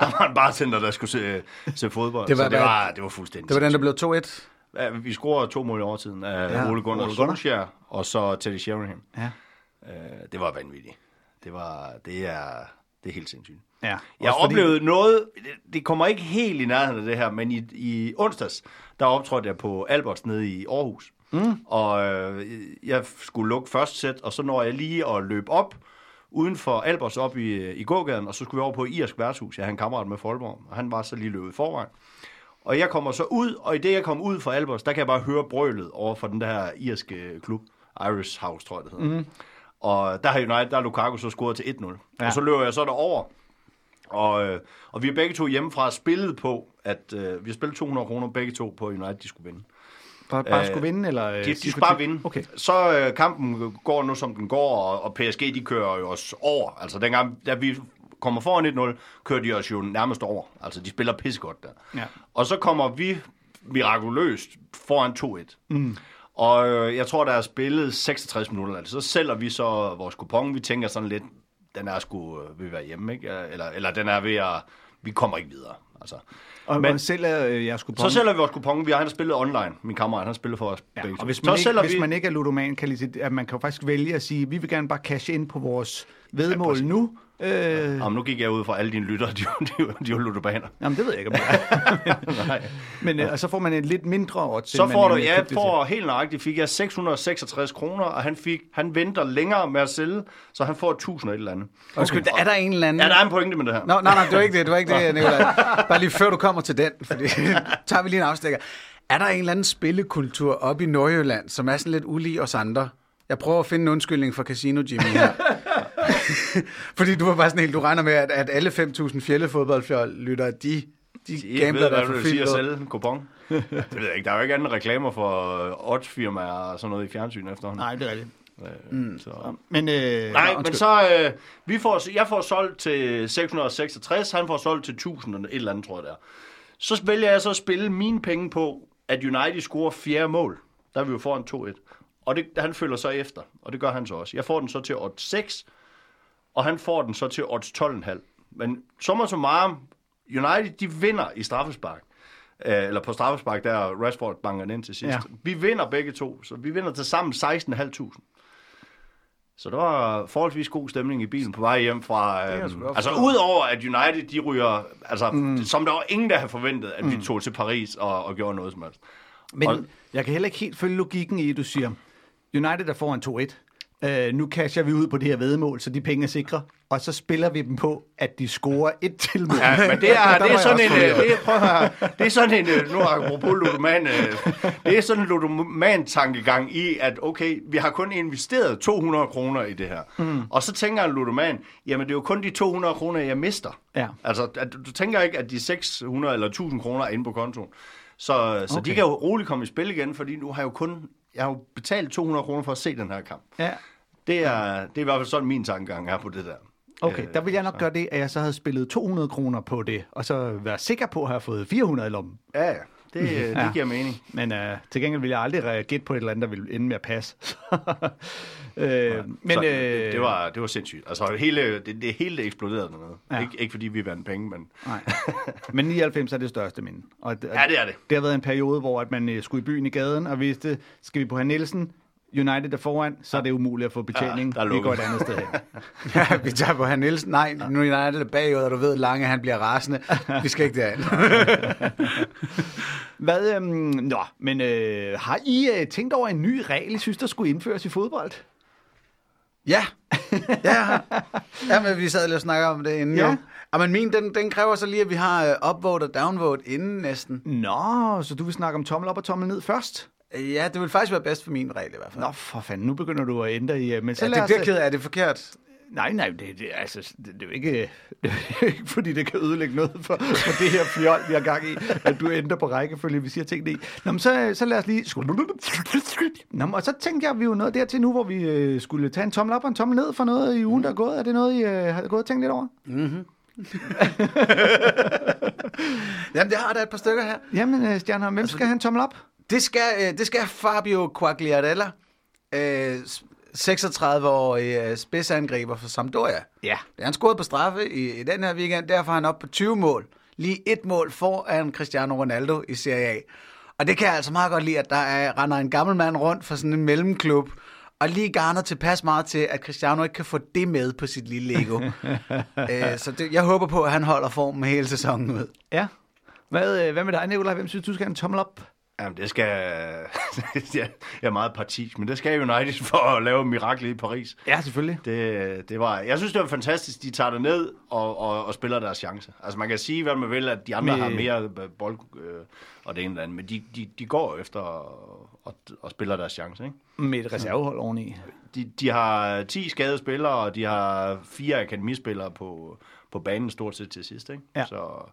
der var en bartender, der skulle se, se fodbold. Det var- så det var, det var fuldstændig Det var den, der blev 2-1. Ja, vi scorede to mål i overtiden af Ja, Ole Gunnar. Solskjaer og så Teddy Sheringham. Ja. Øh, det var vanvittigt. Det, var, det, er, det er helt sindssygt. ja. Jeg fordi- oplevede noget, det- kommer ikke helt i nærheden af det her, men i, i onsdags, der optrådte jeg på Alberts nede i Aarhus. Mm. Og øh, jeg skulle lukke første sæt, og så når jeg lige at løbe op, uden for Alberts op i, i gågaden, og så skulle vi over på Irsk værtshus. Jeg havde en kammerat med Folborg, og han var så lige løbet forvejen. Og jeg kommer så ud, og i det jeg kom ud fra Alberts, der kan jeg bare høre brølet over for den der irske klub, Irish House, tror jeg det hedder. Mm. Og der har United, der er Lukaku så scoret til 1-0. Ja. Og så løber jeg så derover, og, øh, og vi er begge to hjemmefra spillet på, at øh, vi har spillet 200 kroner begge to på, United de skulle vinde. Bare, bare Øh, skulle vinde, eller... øh, De, de skulle bare vinde. Okay. Så øh, kampen går nu, som den går, og, og PSG, de kører jo os over. Altså, dengang, da vi kommer foran 1-0, kører de os jo nærmest over. Altså, de spiller pissegodt der. Ja. Og så kommer vi mirakuløst foran 2-1. Mm. Og øh, jeg tror, der er spillet 66 minutter. Altså, så sælger vi så vores kupon. Vi tænker sådan lidt, den er sgu øh, ved at være hjemme, ikke? Eller, eller den er ved at... Vi kommer ikke videre. Altså. Og Men- Men, selv er øh, jeg skulle Så sælger vi vores kupon. Vi har han har spillet online. Min kammerat, han har spillet for os Ja, begge og hvis så man, ikke, sælger hvis vi... man ikke er ludoman, kan lige, at man kan faktisk vælge at sige, vi vil gerne bare cashe ind på vores vedmål præcis. nu. Øh, Jamen, nu gik jeg ud fra alle dine lyttere, de, de, de, var ludobaner. Jamen, det ved jeg ikke, om er. Men øh, og så får man en lidt mindre odds. Så får du, ja, får helt nøjagtigt, fik jeg 666 kroner, og han, fik, han venter længere med at sælge, så han får 1000 og et eller andet. Undskyld, er der en eller anden... Ja, der er en pointe med det her. Nå, nej, nej, det var ikke det, det var ikke det, Nicolaj. Bare lige før du kommer til den, fordi tager vi lige en afstikker. Er der en eller anden spillekultur op i Nordjylland, som er sådan lidt ulig os andre? Jeg prøver at finde en undskyldning for Casino Jimmy her. fordi du var bare sådan helt, du regner med, at, at alle 5.000 fjellefodboldfjold lytter, de, de I gambler der for du siger fint. sælge en kupon. det ved jeg ikke. Der er jo ikke andre reklamer for oddsfirmaer og sådan noget i fjernsyn efterhånden. Nej, det er rigtigt. Mm. Så. Men, øh, Nej, men så, øh, vi får, jeg får solgt til 666, han får solgt til 1000 og et eller andet, tror jeg det er. Så vælger jeg så at spille mine penge på, at United scorer fjerde mål. Der er vi jo foran 2-1. Og det, han følger så efter, og det gør han så også. Jeg får den så til odds 6, og han får den så til odds 12,5. Men summa summarum, United, de vinder i straffespark. Øh, eller på straffespark, der er Rashford banker den ind til sidst. Ja. Vi vinder begge to, så vi vinder til sammen 16.500. Så der var forholdsvis god stemning i bilen på vej hjem fra... Øh, altså udover at United, de ryger... Altså, mm. som der var ingen, der havde forventet, at mm. vi tog til Paris og, og gjorde noget som helst. Men Og- jeg kan heller ikke helt følge logikken i, at du siger, United er foran 2-1. Uh, nu casher vi ud på det her vedmål, så de penge er sikre. Og så spiller vi dem på, at de scorer et tilmål. Ja, men det er, det er sådan en, øh, det er, prøv høre, det er sådan en, øh, nu apropos ludoman, øh, det er sådan en ludoman tankegang i, at okay, vi har kun investeret 200 kroner i det her. Mm. Og så tænker en ludoman, jamen det er jo kun de 200 kroner, jeg mister. Ja. Altså, at, du tænker ikke, at de 600 eller 1000 kroner er inde på kontoen. Så, så okay. de kan jo roligt komme i spil igen, fordi nu har jeg jo kun, jeg har jo betalt 200 kroner for at se den her kamp. Ja. Det er, det er i hvert fald sådan min tankegang er på det der. Okay, Øh, der vil jeg nok gøre det, at jeg så havde spillet 200 kroner på det, og så være sikker på at have fået 400 i lommen. Ja, ja. Det, øh, det Ja. giver mening. Men uh, til gengæld vil jeg aldrig re- gætte på et eller andet, der ville ende med at passe. øh, men så, øh, det, det, var, det var sindssygt. Altså, det hele, det, det hele eksploderede dernede. Ja. Ja. Ikke, ikke fordi vi vandt penge, men... Nej. Men 99 er det største minde. Og det, Ja, det er det. Det har været en periode, hvor at man øh, skulle i byen i gaden, og vidste, skal vi på herr Nielsen, United er foran, så er det umuligt at få betjening. Ja, er vi går et andet sted hen. Ja, vi tager på han Nielsen. Nej, nu er det bagud, og du ved, Lange han bliver rasende. Vi skal ikke derind. Hvad, øhm, nå, men øh, har I øh, tænkt over en ny regel, I synes, der skulle indføres i fodbold? Ja, ja, ja men vi sad lige og snakkede om det inden Ja. ja. men min, den, den kræver så lige, at vi har uh, upvote og downvote inden næsten. Nå, så du vil snakke om tommel op og tommel ned først? Ja, det vil faktisk være bedst for min regel i hvert fald. Nå, for fanden, nu begynder du at ændre i... øh, Men så ja, lad det bliver ked af, er det forkert? Nej, nej, det, det, altså, det, det, er jo ikke, det er ikke, fordi det kan ødelægge noget for, for det her fjol, vi har gang i, at du ændrer på rækkefølge, vi siger tingene i. Nå, men så, så lad os lige... Nå, men, og så tænkte jeg, at vi er jo nået dertil nu, hvor vi øh, skulle tage en tommel op og en tommel ned for noget i ugen, der er gået. Er det noget, I øh, har gået og tænkt lidt over? Jamen, det har der et par stykker her. Jamen, øh, Stjerner, hvem skal have en tommel op? Det skal, øh, det skal Fabio Quagliarella, øh, 36-årig øh, spidsangriber for Sampdoria. Ja. Er han scoret på straffe i, i den her weekend, derfor er han oppe på 20 mål. Lige et mål foran Cristiano Ronaldo i Serie A. Og det kan jeg altså meget godt lide, at der er, render en gammel mand rundt for sådan en mellemklub, og lige garner tilpas meget til, at Cristiano ikke kan få det med på sit lille Lego. øh, så det, jeg håber på, at han holder formen hele sæsonen ud. Ja. Hvad, øh, hvad med dig, Nicolaj? Hvem synes du skal have en tommel op? Jamen, det skal... jeg er meget partisk, men det skal United for at lave miraklet i Paris. Ja, selvfølgelig. Det, det var, jeg synes, det var fantastisk. De tager det ned og, og, og spiller deres chance. Altså, man kan sige, hvad man vil, at de andre Med- har mere bold øh, og det ene eller andet, men de, de, de går efter og, og, og spiller deres chance, ikke? Med et reservehold oveni. De, de har 10 skadede spillere, og de har fire akademispillere på, på banen stort set til sidst, ikke? Ja. Så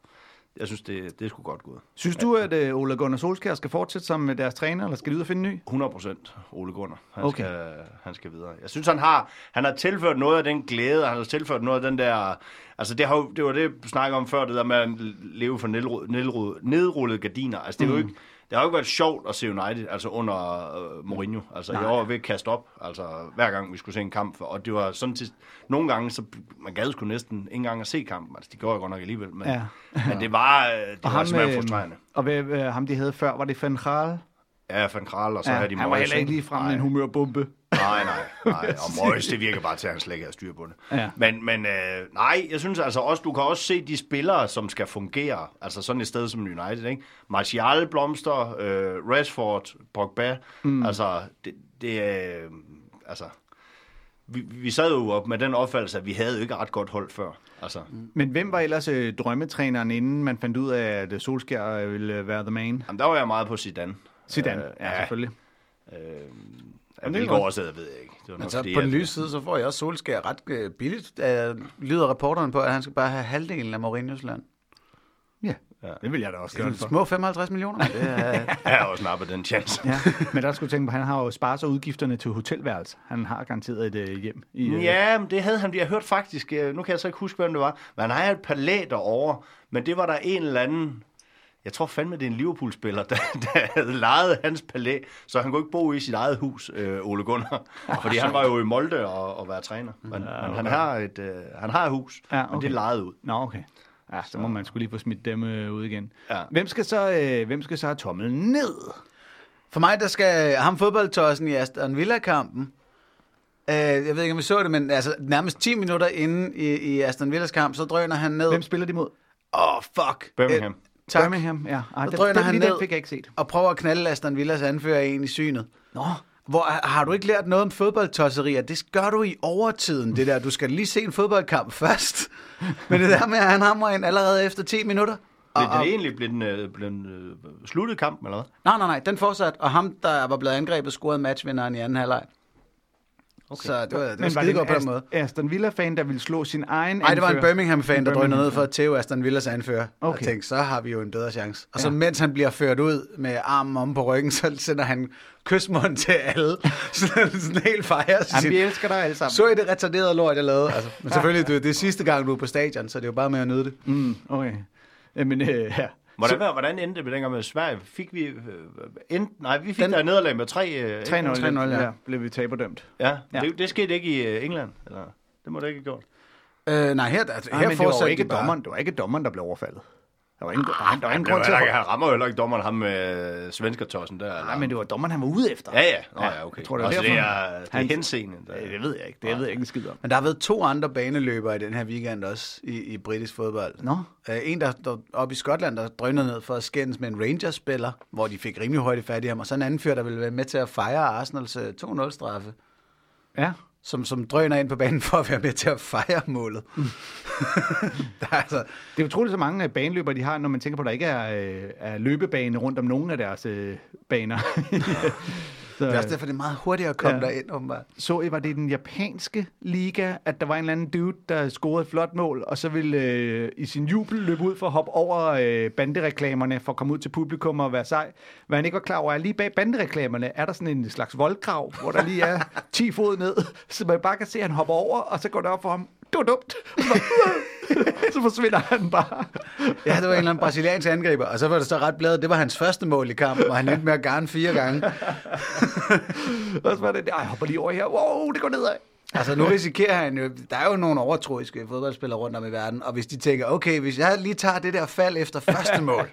jeg synes, det, det er sgu godt gået. Synes du, at øh, Ole Gunnar Solskjaer skal fortsætte som deres træner, eller skal de ud og finde en ny? 100 procent Ole Gunnar. Han, Okay. skal, han skal videre. Jeg synes, han har, han har tilført noget af den glæde, og han har tilført noget af den der... Altså, det, har, det var det, du snakkede om før, det der med at leve for nedru- nedru- nedrullede gardiner. Altså, det, er jo ikke, det har jo ikke været sjovt at se United, altså under uh, Mourinho. Altså, Nej. jeg var ved at kaste op, altså hver gang vi skulle se en kamp. Og det var sådan til... Nogle gange, så man gad sgu næsten ikke engang at se kampen. Altså, de gjorde jeg godt nok alligevel. Men, Ja. men det var, øh, det var simpelthen frustrerende. Og hvad, øh, ham, de havde før, var det Van Gaal? Ja, Van Kral, og så Ja, havde de han var heller ikke lige frem med en humørbombe. Nej, nej, nej. Og Moyes, det virker bare til, at han slet ikke har styr på det. Ja. Men, men øh, nej, jeg synes altså også, du kan også se de spillere, som skal fungere. Altså sådan et sted som United, ikke? Martial, Blomster, øh, Rashford, Pogba. Mm. Altså, det, det er... Øh, altså, vi, vi sad jo op med den opfattelse, at vi havde jo ikke ret godt hold før. Altså. Men hvem var ellers øh, drømmetræneren, inden man fandt ud af, at øh, Solskjaer øh, ville være the man? jamen, der var jeg meget på Zidane. Zidane, Øh, ja, selvfølgelig. Øh, ja, er hvilke godt. årsag, ved jeg ikke. Det var nok, Altså, fordi, på den lyse side, så får jeg også Solskjaer ret øh, billigt. Øh, lyder rapporteren på, at han skal bare have halvdelen af Mourinho's land. Ja, det vil jeg da også gøre for. Små 55 millioner. Det er, Jeg har også nappet den chance. Ja, men der skulle tænke på, at han har jo sparet sig udgifterne til hotelværelse. Han har garanteret et øh, hjem. I, øh, Ja, men det havde han. Jeg hørte faktisk, øh, nu kan jeg så ikke huske, hvem det var, men han har et palæ derovre, men det var der en eller anden, jeg tror fandme, det er en Liverpool-spiller, der, der havde lejet hans palæ, så han kunne ikke bo i sit eget hus, øh, Ole Gunnar. Fordi han var jo i Molde og, og være træner. Men, ja, okay. men han, har et, øh, han har et hus, Ja, okay. men det er lejet ud. Nå, okay. Ja, så må man skulle lige få smidt dem øh, ud igen. Ja. Hvem, skal så, øh, hvem skal så have tommelen ned? For mig, der skal ham fodboldtossen i Aston Villa-kampen. Øh, jeg ved ikke, om vi så det, men altså, nærmest 10 minutter inden i, i Aston Villas kamp, så drøner han ned. Hvem spiller de mod? Åh, oh, fuck. Birmingham. Øh, tak. Birmingham, ja. Ej, den, den, han den ned. fik jeg ikke set. Og prøver at knalde Aston Villas anfører en i synet. Nå, Hvor, har du ikke lært noget om fodboldtosserier? Det gør du i overtiden, det der. Du skal lige se en fodboldkamp først. Men det der med, at han hamrer ind allerede efter 10 minutter. Og, det egentlig blev den, øh, blev den øh, sluttet kampen, eller hvad? nej, nej, nej, den fortsat. Og ham, der var blevet angrebet, scorede matchvinderen i anden halvleg. Okay. Så det var, det var det skidegodt på en den måde. Aston, Villa-fan, der ville slå sin egen Nej, det var en? Birmingham-fan, der drønede ned for at tæve Aston Villas anfører. Okay. Og tænkte, så har vi jo en bedre chance. Og så Ja. mens han bliver ført ud med armen om på ryggen, så sender han kysmånd til alle. sådan, sådan helt fejre. Jamen, vi elsker dig alle sammen. Så I det retarderede lort, jeg lavede? Altså, men selvfølgelig, det er sidste gang, du er på stadion, så det er jo bare med at nyde det. Mm, okay. Jamen, øh, ja. Hvordan, så, hvordan endte det med dengang med Sverige? Fik vi... Øh, end, nej, vi fik Den- der nederlag med 3... Øh, 3-0, 3-0, ja. ja. blev vi taberdømt. Ja, Ja. Det, det skete ikke i øh, England. Eller, det må det ikke have gjort. Øh, nej, her, altså, Nej, her men det var ikke de bare. dommeren, det var ikke dommeren, der blev overfaldet. Der var ingen, der, var- der var ingen grund til at... Han rammer jo heller ikke dommeren, ham med svenskertossen der. Nej, men det var dommeren, han var ude efter. Ja, ja. Nå, ja, okay. Jeg tror, det var Også det derfor. er, det er Han- henseende. Der. Øh, Det ved jeg ikke. Det ved jeg ikke en skid om. Men der har været to andre baneløbere i den her weekend også i, i britisk fodbold. Nå. Uh, en, der, der oppe i Skotland, der drønede ned for at skændes med en Rangers-spiller, hvor de fik rimelig højt fat i ham, og så en anden fyr, der ville være med til at fejre Arsenals øh, 2-0-straffe, Ja. Som, som drøner ind på banen for at være med til at fejre målet. der er altså, Det er utroligt så mange øh, baneløbere, de har, når man tænker på, at der ikke er, øh, er løbebane rundt om nogen af deres øh, baner. så, det er også derfor, det er meget hurtigere at komme Ja. derind, åbenbart. så I, var det den japanske liga, at der var en eller anden dude, der scorede et flot mål, og så ville øh, i sin jubel løbe ud for at hoppe over øh, bandereklamerne, for at komme ud til publikum og være sej. Hvad han ikke var klar over, er lige bag bandereklamerne, er der sådan en slags voldgrav, hvor der lige er 10 fod ned, så man bare kan se, at han hopper over, og så går det op for ham, det var dumt. Så, forsvinder han bare. Ja, det var en eller anden brasiliansk angriber, og så var det så ret bladet. Det var hans første mål i kampen, og han endte med at garne fire gange. Og så var det, jeg hopper lige over her, wow, det går nedad. Altså, nu risikerer han jo... Der er jo nogle overtroiske fodboldspillere rundt om i verden, og hvis de tænker, okay, hvis jeg lige tager det der fald efter første mål,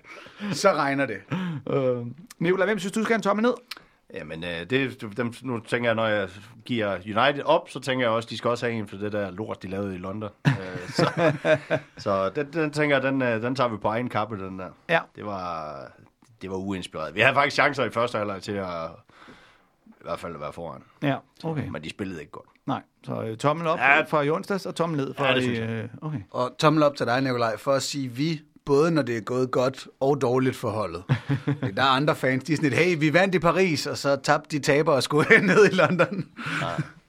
så regner det. Øh, Nicolai, hvem synes du skal have en tomme ned? Jamen, øh, det, dem, nu tænker jeg, når jeg giver United op, så tænker jeg også, de skal også have en for det der lort, de lavede i London. øh, så så den, den tænker jeg, den, øh, den tager vi på egen kappe, den der. Ja. Det var, det var uinspireret. Vi havde faktisk chancer i første halvleg til at i hvert fald at være foran. Ja, okay. Men de spillede ikke godt. Nej, så øh, tommel op Ja. fra i onsdags, og tommel ned fra Ja, det i... synes jeg. Øh, okay. Og tommel op til dig, Nikolaj, for at sige vi, både når det er gået godt og dårligt for holdet. Der er andre fans, de er sådan lidt, hey, vi vandt i Paris, og så tabte de taber og skulle ned i London.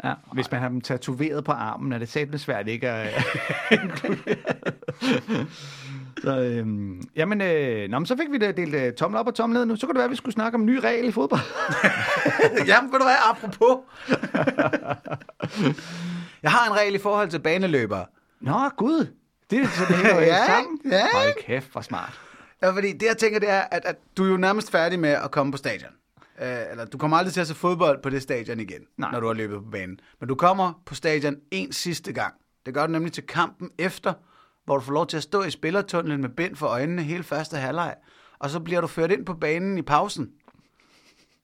Ja, hvis man har dem tatoveret på armen, er det satme svært ikke at Så, øhm, jamen, øh, nå, men så fik vi det delt øh, tommel op og tommel ned nu. Så kunne det være, at vi skulle snakke om en ny regel i fodbold. Jamen, ved du hvad, apropos. Jeg har en regel i forhold til baneløbere. Nå, gud. Det, så det hænger Ja, sammen. Ja, Hold kæft, hvor smart. Ja, fordi det jeg tænker, det er, at, at du er jo nærmest færdig med at komme på stadion. Uh, eller du kommer aldrig til at se fodbold på det stadion igen, Nej. når du har løbet på banen. Men du kommer på stadion en sidste gang. Det gør du nemlig til kampen efter, hvor du får lov til at stå i spillertunnelen med bind for øjnene hele første halvleg. Og så bliver du ført ind på banen i pausen,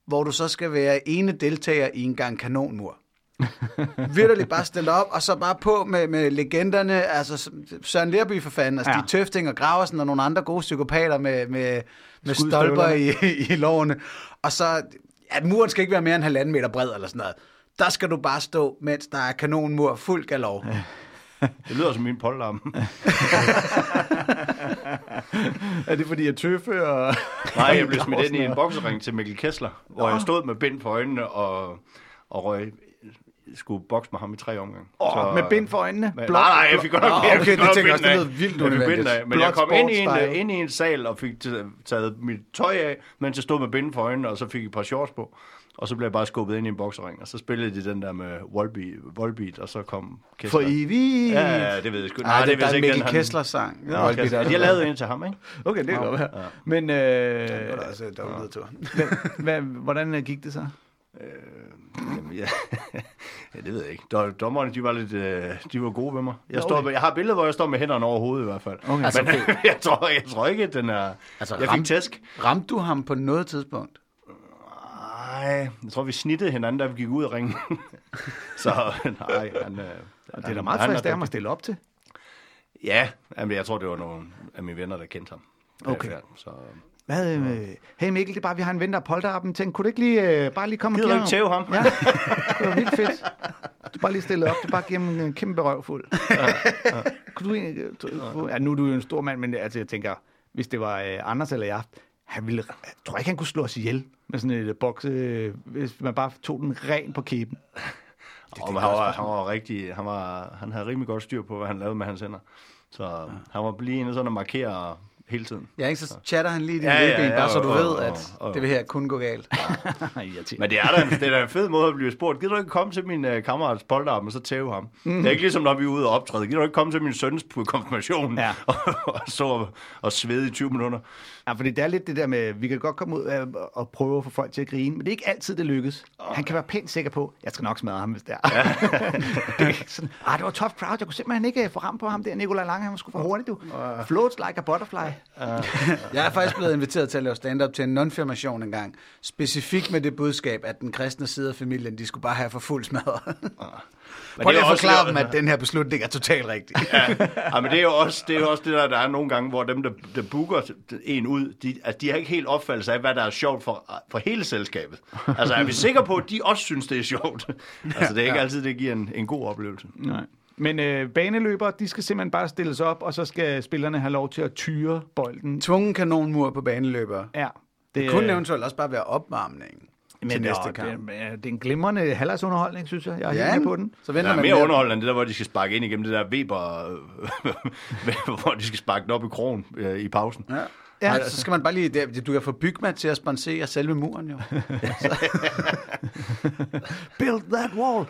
hvor du så skal være ene deltager i en gang kanonmur. Vitterligt bare stille op, og så bare på med, med legenderne, altså Søren Lerby for fanden, altså Ja. ja. de Tøfting og Graversen og nogle andre gode psykopater med, med, med stolper i, i lårene. Og så, at muren skal ikke være mere end halvanden meter bred eller sådan noget. Der skal du bare stå, mens der er kanonmur fuld galov. Det lyder som min polterarm. Er det fordi, jeg tøffe og... Nej, jeg blev smidt ind i en boksering til Mikkel Kessler, hvor jeg stod med bind for øjnene og, og røg, skulle bokse med ham i tre omgange. Åh, med bind for øjnene. Men, Blot- nej, nej, jeg fik godt nok, Nå, jeg okay, fik det tænker jeg også, det lyder vildt Jeg unødvendigt. af, Men jeg Blot kom ind i, en, sportsstyle. ind i en sal og fik taget mit tøj af, mens jeg stod med bind for øjnene, og så fik jeg et par shorts på. Og så blev jeg bare skubbet ind i en boksering, og så spillede de den der med Volbeat, Volbeat og så kom Kessler. For evigt. Ja, ja, det ved jeg sgu. Nej, det, der er vist Mikkel den, han- Kessler sang. Nå, okay. De har lavet en til ham, ikke? Okay, det kan godt være. Men øh, Det var da også et dårligt nedtur. hvad, hvad, hvordan øh, gik det så? Jamen, ja. ja, det ved jeg ikke. Dom- Dommerne, de var lidt, øh, de var gode ved mig. Jeg, står, okay. med, jeg har billeder, hvor jeg står med hænderne over hovedet i hvert fald. Okay. Men jeg, tror, jeg tror ikke, at den er... Altså, Altså, jeg fik tæsk. Ramte du ham på noget tidspunkt? Nej, jeg tror, vi snittede hinanden, da vi gik ud af ringen. så nej, han... Øh, Det er da meget frisk, det er ham at stille op til. Ja, jamen, jeg tror, det var nogle af mine venner, der kendte ham. Okay. Så, Hvad, øh, hey Mikkel, det er bare, vi har en ven, der er polterappen. Tænk, kunne du ikke lige, øh, bare lige komme Gider og give tæve ham? Ja, det var vildt fedt. Du bare lige stille op, du bare giver ham en kæmpe røvfuld. Ja, ja. Kunne du, egentlig- du, ja, nu er du jo en stor mand, men altså, jeg tænker, hvis det var øh, Anders eller jeg, han ville, jeg tror ikke, han kunne slå os ihjel med sådan et bokse, øh, hvis man bare tog den ren på kæben. og han, var, han var rigtig, han, var, han havde rimelig godt styr på, hvad han lavede med hans hænder. Så han var lige inde sådan at markere hele tiden. Ja, ikke? Så chatter han lige din Ja, ja, ja, bare så du og- ved, og- at og- det vil her kun gå galt. Men det er da en, det er da en fed måde at blive spurgt. Gider du ikke komme til min uh, kammerats polterarm og så tæve ham? Mm. Det er ikke ligesom, når vi er ude og optræde. Gider du ikke komme til min søns konfirmation Ja. og, og så og, og svede i 20 minutter? Ja, fordi det er lidt det der med, vi kan godt komme ud af og prøve at få folk til at grine, men det er ikke altid, det lykkes. Han kan være pænt sikker på, jeg skal nok smadre ham, hvis det er. Ja. det er ikke sådan, ah, det var tough crowd, jeg kunne simpelthen ikke få ram på ham der, Nikolaj Lange, han var sgu for hurtigt, du. Floats like a butterfly. Jeg er faktisk blevet inviteret til at lave stand-up til en non-firmation en gang. Specifikt med det budskab, at den kristne side af familien, de skulle bare have for fuld smadret. Men Prøv lige at forklare dem, at den her beslutning er totalt rigtig. ja, ja, men det er jo også det, er også det der, der er nogle gange, hvor dem, der, der booker en ud, de, at de har ikke helt opfattelse af, hvad der er sjovt for, for hele selskabet. Altså, er vi sikre på, at de også synes, det er sjovt? Altså, det er ikke Ja. altid, det giver en, en god oplevelse. Nej. Men øh, baneløbere, de skal simpelthen bare stilles op, og så skal spillerne have lov til at tyre bolden. Tvungen kanonmur på baneløbere. Ja. Det kunne eventuelt også bare være opvarmningen men til næste det, kamp. det, er- det er en glimrende halvdagsunderholdning, synes jeg. Jeg er helt med på den. så Der venter er man mere med- underholdende end det der, hvor de skal sparke ind igennem det der Weber, øh, hvor de skal sparke den op i krogen øh, i pausen. Ja. Ja. Ja. Så skal man bare lige, det- du kan få Bygma til at sponsere selve muren jo. Build that wall!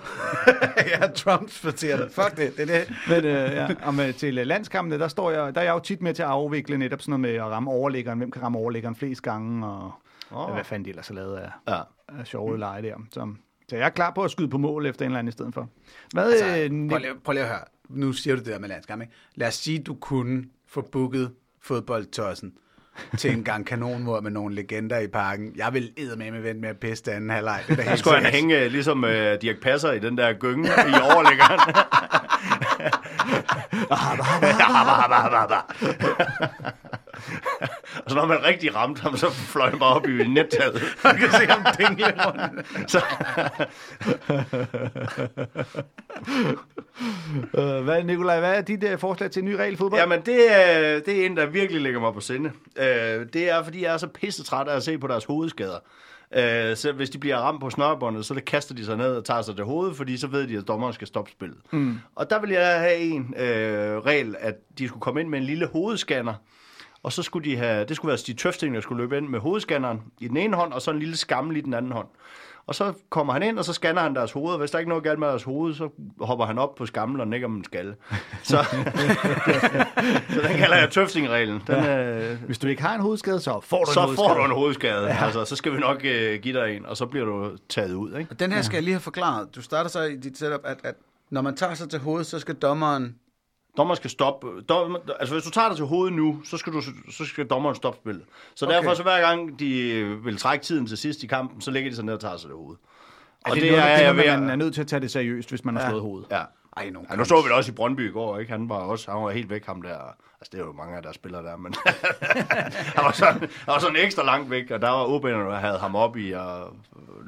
ja, Trump fortæller. Fuck det, det er det. Men øh, ja, og med, til øh, landskampene, der, står jeg, der er jeg jo tit med til at afvikle netop sådan noget med at ramme overlæggeren. Hvem kan ramme overlæggeren flest gange, og oh. hvad fanden de ellers har lavet af, Ja. af sjove lege der. Så, så jeg er klar på at skyde på mål efter en eller anden i stedet for. Hvad, Altså, øh, prøv, lige, prøv lige at høre. Nu siger du det der med landskamp, ikke? Lad os sige, du kunne få booket fodboldtossen til en gang kanonmord med nogle legender i parken. Jeg vil eddermame med vente med at pisse den anden halvleg. Det er helt skulle han hænge øh, ligesom øh, Dirk Passer i den der gynge i overlæggeren. og så når man rigtig ramte ham, så fløj han bare op i nettaget. Man kan se ham dingle rundt. Så, øh, hvad, Nikolaj, hvad er dit øh, forslag til en ny regel i fodbold? jamen, det er, det er en, der virkelig ligger mig på sinde. Øh, det er, fordi jeg er så pisse træt af at se på deres hovedskader. Øh, så hvis de bliver ramt på snørbåndet, så kaster de sig ned og tager sig til hovedet, fordi så ved de, at dommeren skal stoppe spillet. Mm. Og der vil jeg have en øh, regel, at de skulle komme ind med en lille hovedscanner, og så skulle de have, det skulle være Stig Tøfting, der skulle løbe ind med hovedscanneren i den ene hånd, og så en lille skammel i den anden hånd. Og så kommer han ind, og så scanner han deres hoved, og hvis der ikke er noget galt med deres hoved, så hopper han op på skamlen og nikker dem en skalle. Så, så den kalder jeg Tøfting-reglen. Den, øh, Hvis du ikke har en hovedskade, så får du en så hovedskade. får du en hovedskade. Ja. Altså, så skal vi nok øh, give dig en, og så bliver du taget ud. Ikke? Og Den her skal jeg lige have forklaret. Du starter så i dit setup, at, at når man tager sig til hovedet, så skal dommeren... Dommer skal stoppe. Dommer, altså, hvis du tager dig til hovedet nu, så skal, du, så skal dommeren stoppe spillet. Så Okay. derfor, så hver gang de vil trække tiden til sidst i kampen, så lægger de sig ned og tager sig til hovedet. Og Og det, det er noget, er er jeg man er nødt til at tage det seriøst, hvis man har Ja. slået hovedet. Ja. Ej, nogle Ja, nu så vi det også i Brøndby i går, ikke? Han var også, han var helt væk, ham der. Altså, det er jo mange af der spillere der, men han, var sådan, han var sådan ekstra langt væk, og der var åbænderne, der havde ham op i og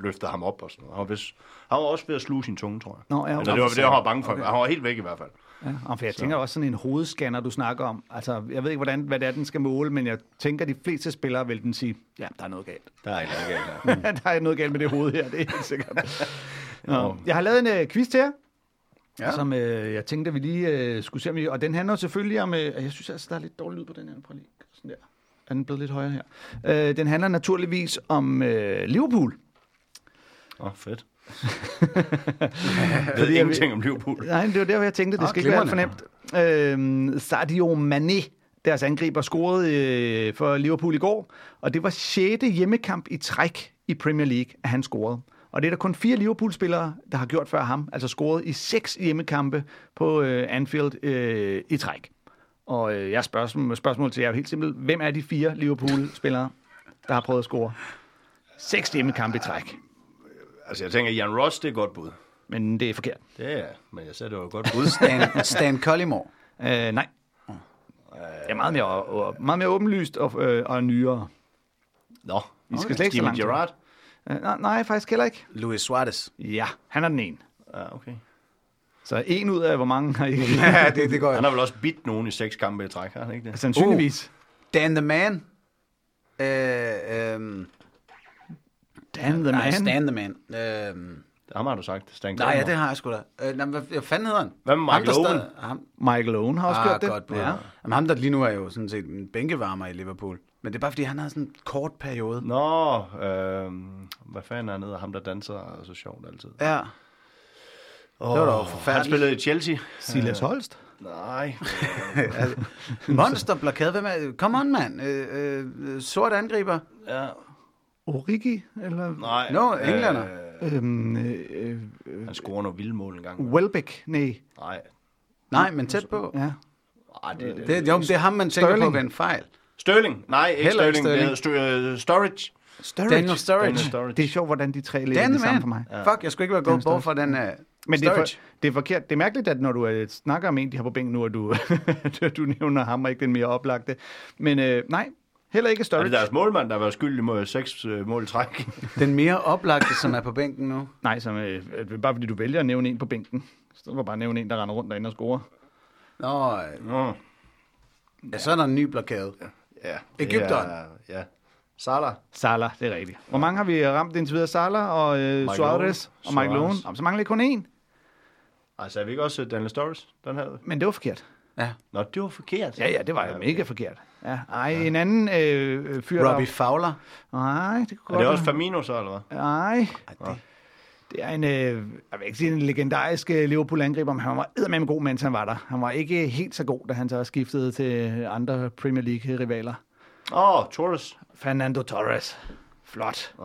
løftede ham op og sådan noget. Han var, vist, han var også ved at sluge sin tunge, tror jeg. Nå, ja, Eller det var det, jeg var bange for. Okay. Han var helt væk i hvert fald. Ja, for jeg tænker også sådan en hovedscanner, du snakker om. Altså, jeg ved ikke, hvordan, hvad det er, den skal måle, men jeg tænker, de fleste spillere vil den sige, ja, der er noget galt. Der er ikke noget galt. der er noget galt med det hoved her, det er helt sikkert. Nå. Jeg har lavet en uh, quiz til jer, ja. Som uh, jeg tænkte, at vi lige uh, skulle se, om vi, og den handler selvfølgelig om, uh, jeg synes altså, der er lidt dårlig lyd på den her, prøv lige, sådan der. Er den blevet lidt højere her? Uh, den handler naturligvis om uh, Liverpool. Åh, oh, fedt. Jeg ved ingenting om Liverpool. Nej, det var der, hvor jeg tænkte, det Ah, skal ikke være alt for glimrende. nemt. Øhm, Sadio Mané, deres angriber, scorede øh, for Liverpool i går, og det var 6. hjemmekamp i træk i Premier League, at han scorede. Og det er der kun fire Liverpool-spillere, der har gjort før ham, altså scoret i seks hjemmekampe på øh, Anfield øh, i træk. Og øh, jeg spørgsmål, spørgsmål til jer er helt simpelt. Hvem er de fire Liverpool-spillere, der har prøvet at score? Seks hjemmekampe i træk. Altså, jeg tænker, Jan Ross, det er et godt bud. Men det er forkert. Det er, men jeg sagde, det var et godt bud. Stan, Stan Collymore. Øh, nej. Det er meget mere, meget mere åbenlyst og, øh, og nyere. Nå, Vi skal slet ikke så Steven langt tilbage. Gerrard. Øh, nej, nej, faktisk heller ikke. Luis Suarez. Ja, han er den ene. Ja, okay. Så en ud af, hvor mange har ikke? ja, det, det går Han har vel også bidt nogen i seks kampe i træk, har han ikke det? Sandsynligvis. Dan the Man. Øh, øhm, Dan the nej, man. Stan the Man. Øhm, Ham har du sagt. Stan nej, ja, det har jeg sgu da. Øh, nej, hvad, hvad fanden hedder han? Hvad med Michael Owen? stadig- Ham, Michael Owen har også ah, gjort det. godt bud. Ja. Jamen, ham der lige nu er jo sådan set en bænkevarmer i Liverpool. Men det er bare fordi, han har sådan en kort periode. Nå, øh, hvad fanden er han hedder? Ham, der danser så sjovt altid. Ja. Oh, Det var da jo Han forfærdeligt. spillede i Chelsea. Silas Holst. Nej. Monster blokade. Hvem er Come on, mand. Øh, øh, sort angriber. ja. Origi? Eller? Nej. Nå, englænder. Øhm, øh, øh, Han scorer noget vildmål en gang. Welbeck? Nej. Nej. Nej, men tæt på. Ja. Ej, det, det, Det, jo, det er ham, man tænker Sterling. på ved en fejl. Sterling. Nej, ikke Heller ikke Sterling. Det hedder St- uh, Storage. Sturridge. Daniel Sturridge. Daniel Sturridge. Det er sjovt, hvordan de tre ligger det samme for mig. Ja. Fuck, jeg skulle ikke være gået bort fra den uh, Men det er, for, det er forkert. Det er mærkeligt, at når du øh, snakker om en, de har på bænken nu, at du, du nævner ham og ikke den mere oplagte. Men øh, nej, heller ikke det Sturridge. er deres målmand, der var skyldig mod seks øh, mål træk. Den mere oplagte, som er på bænken nu. Nej, som, øh, øh, bare fordi du vælger at nævne en på bænken. Så du kan bare nævne en, der render rundt derinde og scorer. Nå, øh, Nå, ja, så er der en ny blokade. ja. Egypteren. Det er- Ja. Salah. Salah, det er rigtigt. Hvor mange har vi ramt indtil videre? Salah og øh, Mike Suarez og Mike. Lowen. Så mangler kun én. Altså, er vi ikke også Daniel Storage? Den her? Men det var forkert. Ja. Nå, det var forkert. Ja, ja, det var jo mega forkert. Ja. Ej, en anden øh, øh, fyr, Robbie Fowler. der... Nej, det kunne Er godt det også Firmino så, eller hvad? Nej. det- Det er en, øh, jeg vil ikke sige en legendarisk øh, Liverpool-angriber, men han var eddermame god, mens han var der. Han var ikke helt så god, da han så skiftede til andre Premier League-rivaler. Åh, oh, Torres. Fernando Torres. Flot. Nå.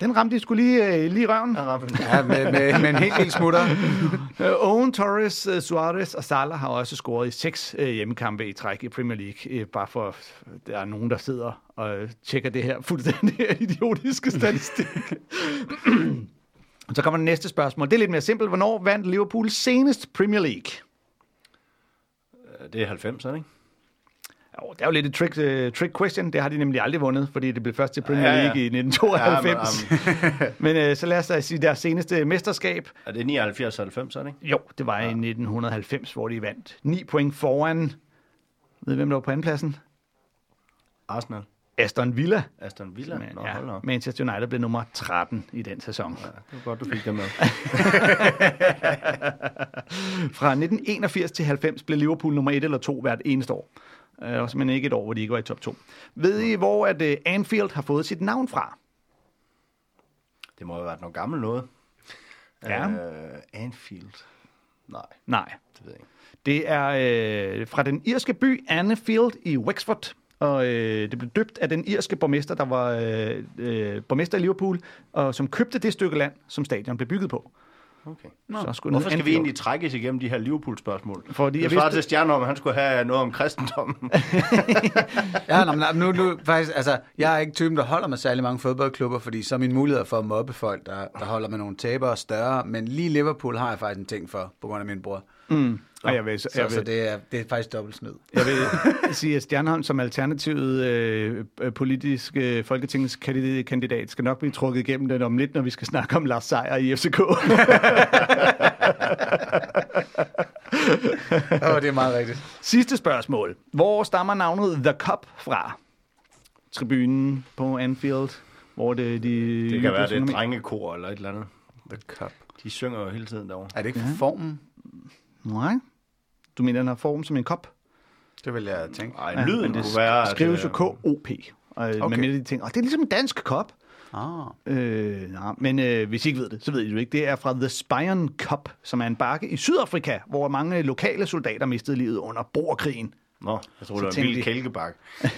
Den ramte de skulle lige, øh, lige røven. Ja, med, med, med en helt lille smutter. Øh, Owen, Torres, øh, Suarez og Salah har også scoret i seks øh, hjemmekampe i træk i Premier League. Øh, bare for, der er nogen, der sidder og øh, tjekker det her fuldstændig idiotiske statistik. Så kommer det næste spørgsmål. Det er lidt mere simpelt. Hvornår vandt Liverpool senest Premier League? Det er 90, er det ikke? Jo, det er jo lidt et trick, uh, trick question. Det har de nemlig aldrig vundet, fordi det blev først til Premier Ja, ja. League i 1992. Ja, men, men uh, så lad os da sige deres seneste mesterskab. Er det 79 90, er det ikke? Jo, det var ja. i 1990, hvor de vandt. 9 point foran. Ved I, hvem der var på andenpladsen? Arsenal. Aston Villa. Aston Villa. Men, Nå, ja, hold op. Manchester United blev nummer 13 i den sæson. Ja, det var godt, du fik det med. Fra 1981 til 90 blev Liverpool nummer 1 eller 2 hvert eneste år. Uh, også men ikke et år, hvor de ikke var i top 2. Ved I, hvor at, uh, Anfield har fået sit navn fra? Det må have været noget gammelt noget. Ja. Uh, Anfield. Nej, Nej, det ved jeg ikke. Det er øh, fra den irske by Anfield i Wexford, og øh, det blev døbt af den irske borgmester, der var øh, øh, borgmester i Liverpool, og som købte det stykke land, som stadion blev bygget på. Okay. Så skulle Hvorfor skal vi egentlig trækkes igennem de her Liverpool-spørgsmål? Fordi det jeg svarer vidste- til Stjernholm, at han skulle have noget om kristendommen. Ja, nå, men nu, nu, faktisk, altså, jeg er ikke typen, der holder med særlig mange fodboldklubber, fordi så er mine muligheder for at mobbe folk, der, der holder med nogle tabere større. Men lige Liverpool har jeg faktisk en ting for, på grund af min bror. Mm. Og jeg vil, Så, jeg, så vil, det, er, det er faktisk dobbelt snyd. jeg vil sige, at Stjernholm som alternativet øh, øh, politisk øh, folketingskandidat skal nok blive trukket igennem den om lidt, når vi skal snakke om Lars Seier i FCK. Åh, oh, det er meget rigtigt. Sidste spørgsmål. Hvor stammer navnet The Cup fra? Tribunen på Anfield, hvor det, de... det kan være, det er drengekor eller et eller andet. The Cup. De synger jo hele tiden derovre. Er det ikke formen? Nej. Du mener, den har form som en kop? Det vil jeg tænke. Ej, Ja, lyden men det kunne være... skrives jo øh, K-O-P. Og okay. Okay. med de ting. Og det er ligesom en dansk kop. Ah. Øh, nej, men øh, hvis I ikke ved det, så ved I det jo ikke. Det er fra The Spion Cup, som er en bakke i Sydafrika, hvor mange lokale soldater mistede livet under borgerkrigen. Nå, jeg tror, Så det var en vild de- kælkebak.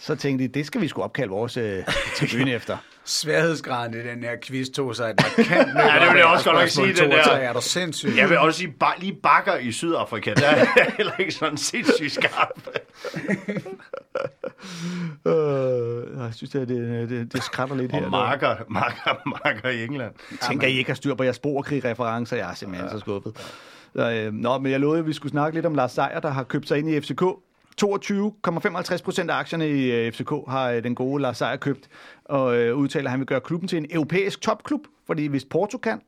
Så tænkte de, det skal vi sgu opkalde vores øh, tribune efter. Sværhedsgraden i den her quiz tog sig et markant løb Ja, det vil jeg også og godt nok sige, den der- Er du sindssyg? Jeg vil også sige, bare lige bakker i Sydafrika, der er heller ikke sådan sindssygt skarp. Øh, jeg synes, det, det, det, det skrætter lidt her. Og marker, marker, marker i England. Jeg tænker, I ikke har styr på jeres borgerkrig-referencer. Jeg er simpelthen ja. så skuffet. Så, øh, nå, men jeg lovede, at vi skulle snakke lidt om Lars Seier, der har købt sig ind i FCK. 22,55 procent af aktierne i øh, FCK har øh, den gode Lars Seier købt, og øh, udtaler, at han vil gøre klubben til en europæisk topklub, fordi hvis Porto kan,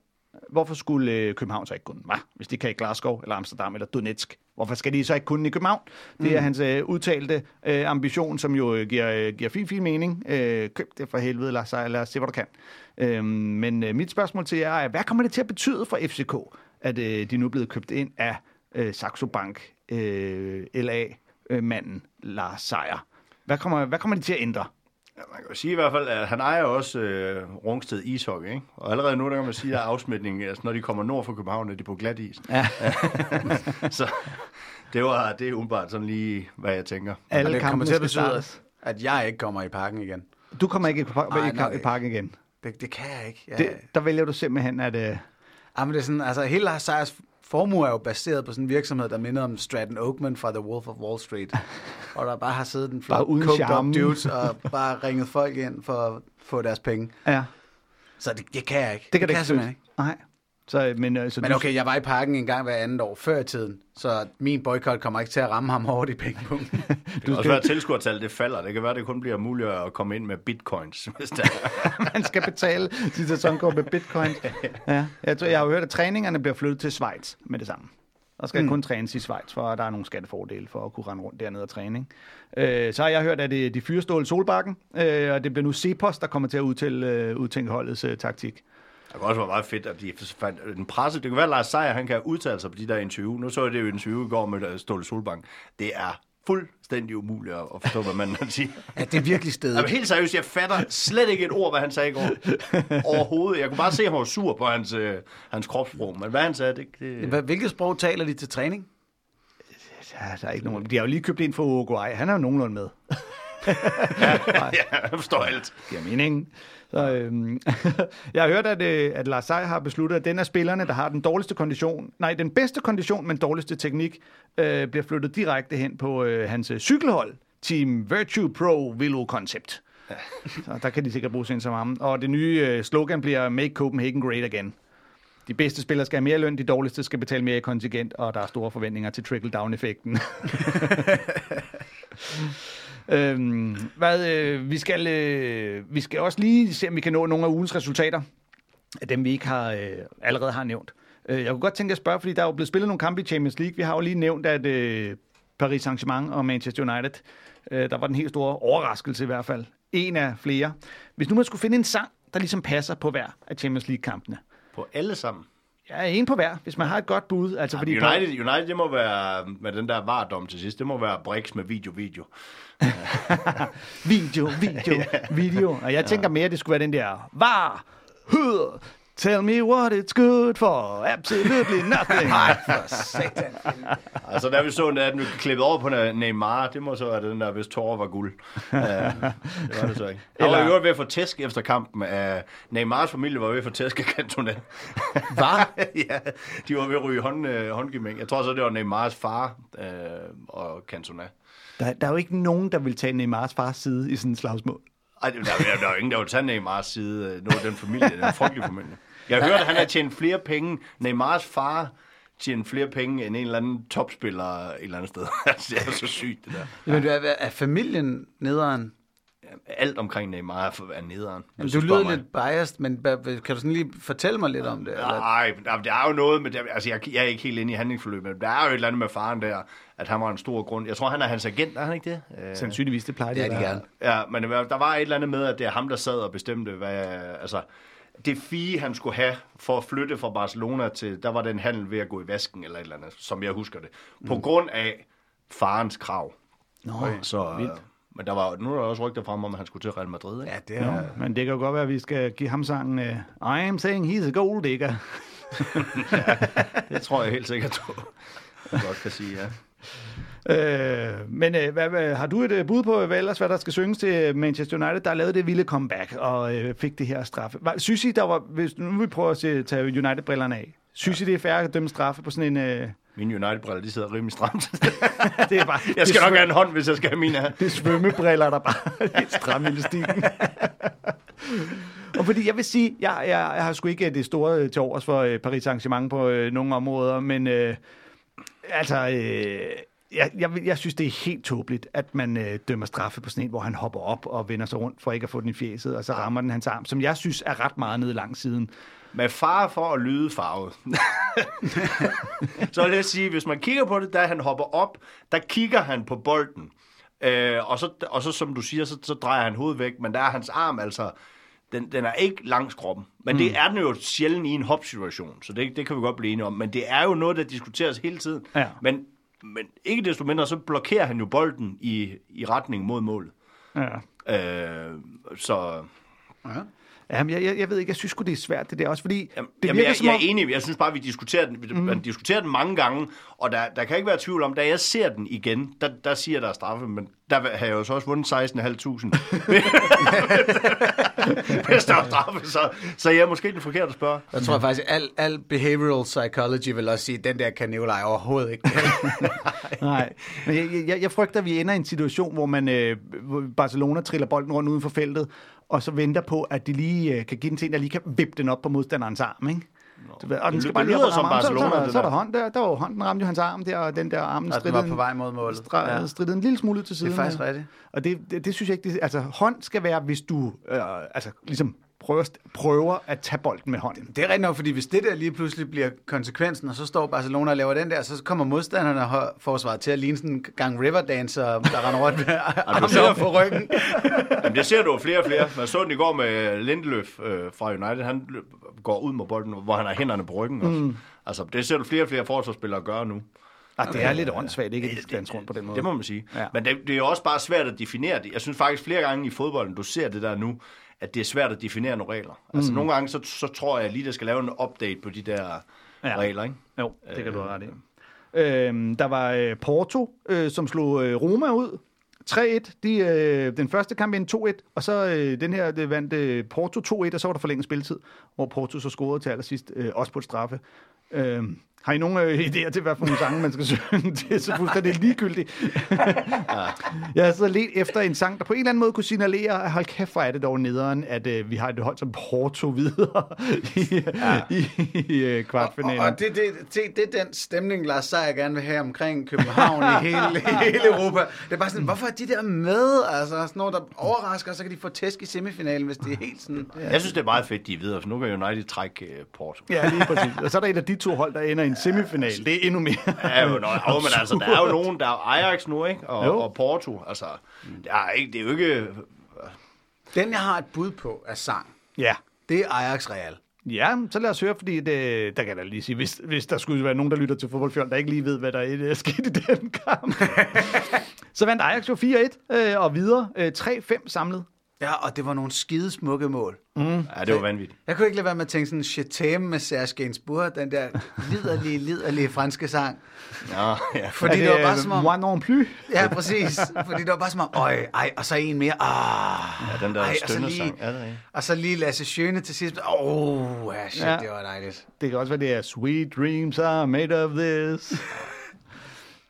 hvorfor skulle øh, København så ikke kunne? Hva? Hvis de kan i Glasgow, eller Amsterdam, eller Donetsk, hvorfor skal de så ikke kunne i København? Det er hans øh, udtalte øh, ambition, som jo øh, giver, øh, giver fin, fin mening. Øh, køb det for helvede, Lars Seier, lad os se, hvad du kan. Øh, men øh, mit spørgsmål til jer er, hvad kommer det til at betyde for FCK, at øh, de nu er blevet købt ind af øh, Saxo Bank, øh, LA-manden Lars Seier? Hvad kommer, hvad kommer de til at ændre? Ja, man kan jo sige i hvert fald, at han ejer også øh, Rungsted Ishockey, ikke? Og allerede nu, der kan man sige, at der er afsmitning, altså når de kommer nord for København, er de på glat is. Ja. Så det, var, det er umiddelbart sådan lige, hvad jeg tænker. Og Alle det kommer til at betyde, at jeg ikke kommer i parken igen. Du kommer ikke i, par- Nej, i, nej. i parken igen. Det, det kan jeg ikke. Jeg, Det, der vælger du simpelthen, at... Øh, Ja, men det er sådan, altså hele Lars Seiers formue er jo baseret på sådan en virksomhed, der minder om Stratton Oakman fra The Wolf of Wall Street. og der bare har siddet en flot coked up dudes og bare ringet folk ind for at få deres penge. Ja, Så det, det kan jeg ikke. det kan det, jeg ikke simpelthen ikke. Nej. Så, men, øh, så Men du- okay, jeg var i parken en gang hver andet år før i tiden, så min boykot kommer ikke til at ramme ham hårdt i pengepunkten. Det kan også være, at tilskuertallet det falder. Det kan være, at det kun bliver muligt at komme ind med bitcoins. Hvis der er. man skal betale sit sæsonkort med bitcoin. Ja. Jeg, tror, jeg har jo hørt, at træningerne bliver flyttet til Schweiz med det samme. Der skal mm. kun trænes i Schweiz, for der er nogle skattefordele for at kunne rende rundt dernede og træne. ikke? Øh, så har jeg hørt, at det, de fyrestål Solbakken, øh, og det bliver nu Cepos, der kommer til at udtælle, øh, udtænke holdets øh, taktik. Det kunne også være meget fedt, at de fandt en presse. Det kan være, at Lars Seier, han kan udtale sig på de der interview. Nu så jeg det jo i interview i går med øh, Ståle Solbank. Det er fuldstændig umuligt at forstå, hvad man siger. ja, det er virkelig stedet. Jamen, helt seriøst, jeg fatter slet ikke et ord, hvad han sagde i går. Overhovedet. Jeg kunne bare se, at han var sur på hans, øh, hans kropssprog. Men hvad han sagde, det... det... Hvilket sprog taler de til træning? Ja, der er ikke nogen. De har jo lige købt ind for Uruguay. Han er jo nogenlunde med. ja, jeg forstår alt. giver mening. Så, øhm, jeg har hørt, at, øh, at Lars Seier har besluttet, at den af spillerne, der har den dårligste kondition, nej, den bedste kondition, men dårligste teknik, øh, bliver flyttet direkte hen på øh, hans øh, cykelhold, Team Virtue Pro Velo Concept. Så der kan de sikkert bruge sin som ham. Og det nye øh, slogan bliver Make Copenhagen Great Again. De bedste spillere skal have mere løn, de dårligste skal betale mere i kontingent, og der er store forventninger til trickle-down-effekten. øhm, hvad, øh, vi, skal, øh, vi skal også lige se, om vi kan nå nogle af ugens resultater, af dem vi ikke har øh, allerede har nævnt. Øh, jeg kunne godt tænke at spørge, fordi der er jo blevet spillet nogle kampe i Champions League. Vi har jo lige nævnt, at øh, Paris Saint-Germain og Manchester United, øh, der var den helt store overraskelse i hvert fald. En af flere. Hvis nu man skulle finde en sang, der ligesom passer på hver af Champions League-kampene. På alle sammen. Ja, en på hver, hvis man har et godt bud. Altså, fordi United, United, det må være med den der vardom til sidst. Det må være Brix med video-video. Video, video, video. Og jeg tænker mere, at det skulle være den der, var, hør, tell me what it's good for, absolutely nothing. Nej, for satan. Altså, da vi så den, at den klippet over på Neymar, det må så være den der, hvis tårer var guld. Uh, det var det så ikke. Han var jo ved at få tæsk efter kampen. Uh, Neymars familie var ved at få tæsk af Cantona. Hvad? ja, de var ved at ryge hånd, uh, håndgivning. Jeg tror så, det var Neymars far uh, og Cantona. Der, der er jo ikke nogen, der vil tage Neymars fars side i sådan en slagsmål. Ej, der, der, der er jo ingen, der vil tage Neymars side. øh, Nu er den familie, den frygtelige familie. Jeg har hørt, at han har tjent flere penge. Neymars far tjent flere penge end en eller anden topspiller et eller andet sted. Altså, det er så sygt, det der. Men er, er familien nederen? Alt omkring Neymar er er nederen. Jamen, du lyder mig. lidt biased, men kan du sådan lige fortælle mig lidt om det? Eller? Nej, der er jo noget med. Altså, jeg, jeg er ikke helt inde i handlingsforløbet, men der er jo et eller andet med faren der, at han var en stor grund. Jeg tror, han er hans agent, er han ikke det? Øh, Sandsynligvis, det plejer det Ja, at de være. gerne. Ja, men det der var et eller andet med, at det er ham, der sad og bestemte, hvad, altså, det fee, han skulle have for at flytte fra Barcelona til, der var den handel ved at gå i vasken, eller et eller andet, som jeg husker det. På grund af farens krav. Nå, Så, vildt. Men der var, nu er der også rygter frem om, at han skulle til Real Madrid, ikke? Ja, det er... Nå, men det kan jo godt være, at vi skal give ham sangen uh, I am saying he's a gold digger. Det tror jeg helt sikkert, du godt kan sige, ja. Øh, men øh, hvad, hvad, har du et øh, bud på, hvad ellers, hvad der skal synges til Manchester United, der lavede det vilde comeback og øh, fik det her straffe? Var, synes I, der var, hvis nu vi prøve at se, tage United-brillerne af, synes I, det er fair at dømme straffe på sådan en... Øh, Mine United-briller, de sidder rimelig stramt. det er bare, jeg skal nok have en hånd, hvis jeg skal have mine det er svømmebriller, der bare er stramme i elastikken. Og fordi jeg vil sige, jeg, jeg, jeg har sgu ikke det store øh, til overs for øh, Paris Saint-Germain på øh, nogle områder, men øh, altså, øh, jeg, jeg, jeg synes, det er helt tåbeligt, at man øh, dømmer straffe på sådan en, hvor han hopper op og vender sig rundt for ikke at få den i fjeset, og så rammer den hans arm, som jeg synes er ret meget nede langs siden. Med fare for at lyde farvet. så vil jeg sige, hvis man kigger på det, da han hopper op, der kigger han på bolden. Øh, og, så, og så, som du siger, så, så drejer han hovedet væk, men der er hans arm altså, den, den er ikke langs kroppen. Men mm. det er den jo sjældent i en hopsituation, så det, det kan vi godt blive enige om. Men det er jo noget, der diskuteres hele tiden. Ja. Men, men ikke desto mindre, så blokerer han jo bolden i, i retning mod målet. Ja. Øh, så Ja. Jamen, jeg, jeg, jeg ved ikke, jeg synes det er svært, det der også, fordi Jamen, det jamen, virker jeg, som jeg om... er enig, jeg synes bare, vi diskuterer den, mm. man diskuterer den mange gange, og der, der kan ikke være tvivl om, da jeg ser den igen, der, der siger der er straffe, men der har jeg jo så også vundet 16.500. Hvis der er straffe, så, så jeg er måske den forkerte at spørge. Jeg tror faktisk, al, al behavioral psychology vil også sige, at den der kan Nikolaj overhovedet ikke. Nej, men jeg, jeg, jeg frygter, at vi ender i en situation, hvor man øh, Barcelona triller bolden rundt uden for feltet, og så venter på, at de lige øh, kan give den til en, der lige kan vippe den op på modstanderens arm, ikke? Ved, og den Det skal bare det lige op som armen. så, så, Barcelona, så, det så er der der. hånd der, der var hånden ramte jo hans arm der, og den der armen Og den var på vej mod målet. stra- Ja. strittede en lille smule ud til siden. faktisk øh. rigtigt. Og det, det, det, synes jeg ikke, det, altså hånd skal være, hvis du øh, altså, ligesom prøver, prøver at tage bolden med hånden. Det er rigtigt nok, fordi hvis det der lige pludselig bliver konsekvensen, og så står Barcelona og laver den der, så kommer modstanderne og forsvaret til at ligne sådan en gang Riverdancer, der render rundt med armene på ryggen. Jamen, det ser du jo flere og flere. Man så den i går med Lindeløf øh, fra United. Han går ud med bolden, hvor han har hænderne på ryggen også. Mm. Altså, det ser du flere og flere forsvarsspillere gøre nu. Ah, det er lidt åndssvagt, ikke? At de danse rundt på den måde. Det må man sige. Ja. Men det, det er jo også bare svært at definere det. Jeg synes faktisk flere gange i fodbolden, du ser det der nu, at det er svært at definere nogle regler. Altså nogle gange, så, så tror jeg lige, der skal lave en update på de der Ja. regler, ikke? Jo, det kan du have ret i. Øhm, der var øh, Porto, øh, som slog øh, Roma ud. 3-1. De, øh, den første kamp ind 2-1, og så øh, den her det vandt øh, Porto 2-1, og så var der forlænget spilletid, hvor Porto så scorede til allersidst, øh, også på et straffe. Øh, har I nogle øh, idéer til, hvad for nogle sange, man skal synge? Det er så fuldstændig ligegyldigt. Jeg har så let efter en sang, der på en eller anden måde kunne signalere, at hold kæft, hvor er det dog nederen, at øh, vi har et hold som Porto videre i, ja. i, i øh, Og, kvartfinalen. og det, det, det, det er den stemning, Lars Seier gerne vil have omkring København i hele, hele Europa. Det er bare sådan, hvorfor er de der med? Altså, sådan noget, der overrasker, så kan de få tæsk i semifinalen, hvis det er helt sådan... Jeg synes, det er meget fedt, de er videre, for nu kan United trække uh, Porto. Ja, lige præcis. Og så er der et af de to hold, der ender i en semifinal. Det er endnu mere. Ja, jo, nå, jo, men altså, der er jo nogen, der er Ajax nu, ikke? Og, Jo. og Porto, altså, der er ikke, det er jo ikke... Den, jeg har et bud på af sang, Ja. det er Ajax Real. Ja, så lad os høre, fordi det, der kan jeg da lige sige, hvis, hvis der skulle være nogen, der lytter til fodboldfjold, der ikke lige ved, hvad der er er sket i den kamp. så vandt Ajax jo 4-1 øh, og videre. Øh, 3-5 samlet. Ja, og det var nogle skide smukke mål. Ja, det var vanvittigt. Jeg kunne ikke lade være med at tænke sådan, Chatham med Serge Gainsbourg, den der liderlige, liderlige franske sang. Ja, ja. Fordi det, Er var bare som om... Moi non plus. Ja, præcis. Fordi det var bare som om, øj, ej, og så en mere. Ah, Ja, den der ej, og så lige. Ja, det og så lige Lasse Schøne til sidst. Åh, oh, ja, shit, ja. det var dejligt. Det kan også være, det er Sweet dreams are made of this.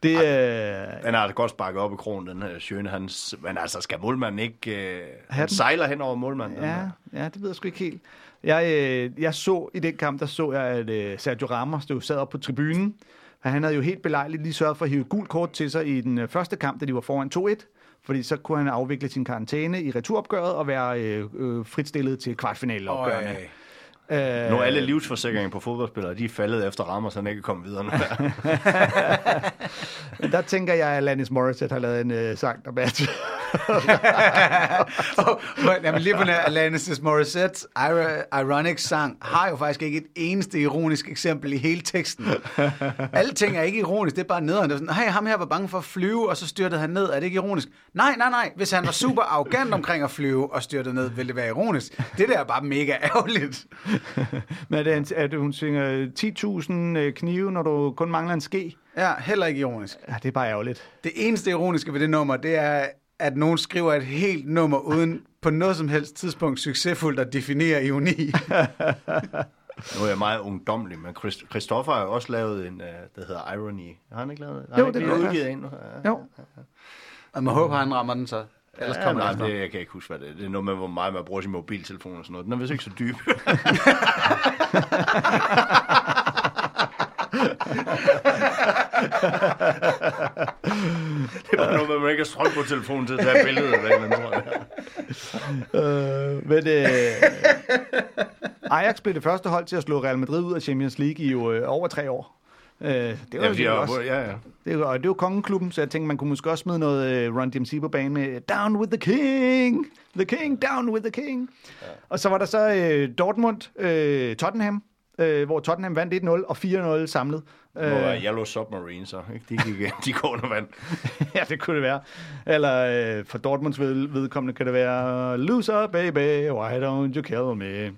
Det er... Den har godt sparket op i kronen, den her Sjøne. Han, s- men altså, skal målmanden ikke... Øh, han sejler hen over målmanden. den Ja, ja, det ved jeg sgu ikke helt. Jeg, øh, jeg så i den kamp, der så jeg, at øh, Sergio Ramos stod sad op på tribunen. Han havde jo helt belejligt lige sørget for at hive gult kort til sig i den øh, første kamp, da de var foran 2-1. Fordi så kunne han afvikle sin karantæne i returopgøret og være øh, øh, fritstillet til kvartfinaleopgørene. Øj. Øh, Nu alle livsforsikringer på fodboldspillere, de er faldet efter rammer, så han ikke kommet videre nu. men der tænker jeg, at Alanis Morissette har lavet en øh, sang, der matcher. oh, men, jamen, lige på nær Alanis Morissette's Ira- Ironic sang har jo faktisk ikke et eneste ironisk eksempel i hele teksten. Alle ting er ikke ironisk, det er bare nederen. Det er sådan, hey, ham her var bange for at flyve, og så styrtede han ned. Er det ikke ironisk? Nej, nej, nej. Hvis han var super arrogant omkring at flyve og styrtede ned, ville det være ironisk. Det der er bare mega ærgerligt. Men er det, at hun synger 10.000 øh, knive, når du kun mangler en ske? Ja, heller ikke ironisk. Ja, det er bare ærgerligt. Det eneste ironiske ved det nummer, det er, at nogen skriver et helt nummer uden på noget som helst tidspunkt succesfuldt at definere ironi. nu er jeg meget ungdomlig, men Christ- Christoffer har jo også lavet en, uh, der hedder Irony. Har han ikke lavet det? Jo, det godt udgivet en? Ja. Jo. Og man håber, han rammer den så. Ellers Ja, kommer nej, det, det, jeg kan ikke huske, hvad det er. Det er noget med, hvor meget man bruger sin mobiltelefon og sådan noget. Den er vist ikke så dyb. det var noget med, at man ikke har strøm på telefonen til at tage billeder eller noget. tror jeg. Øh, men øh, Ajax blev det første hold til at slå Real Madrid ud af Champions League i jo, øh, over tre år. Øh, det var Ja, også, ja, ja. det var, og det var kongeklubben, så jeg tænkte, man kunne måske også smide noget øh, Run DMC på banen med Down with the King, the King, down with the King. Ja. Og så var der så øh, Dortmund, øh, Tottenham, øh, hvor Tottenham vandt 1-0 og 4-0 samlet. Det må være Yellow Submarine, så. Ikke? De, gik, de går under vand. ja, det kunne det være. Eller øh, for Dortmunds ved, vedkommende kan det være Loser, baby, why don't you kill me?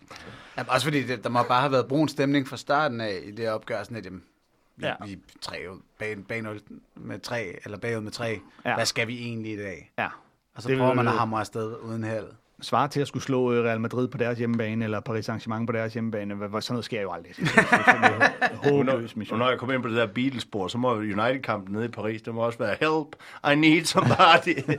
Ja, også fordi det, der må bare have været brun stemning fra starten af i det opgør, sådan at jamen, vi, Ja. vi tre, bag, bag med tre, eller bagud med tre. Ja. Hvad skal vi egentlig i dag? Ja. Og så Det prøver man at hamre afsted uden held. Svarer til at skulle slå øh, Real Madrid på deres hjemmebane, eller Paris Saint-Germain på deres hjemmebane. Hvad, sådan noget sker jo aldrig. Det er håbløs mission. når jeg kommer ind på det der Beatles-spor, så må United-kampen nede i Paris, det må også være Help, I need somebody.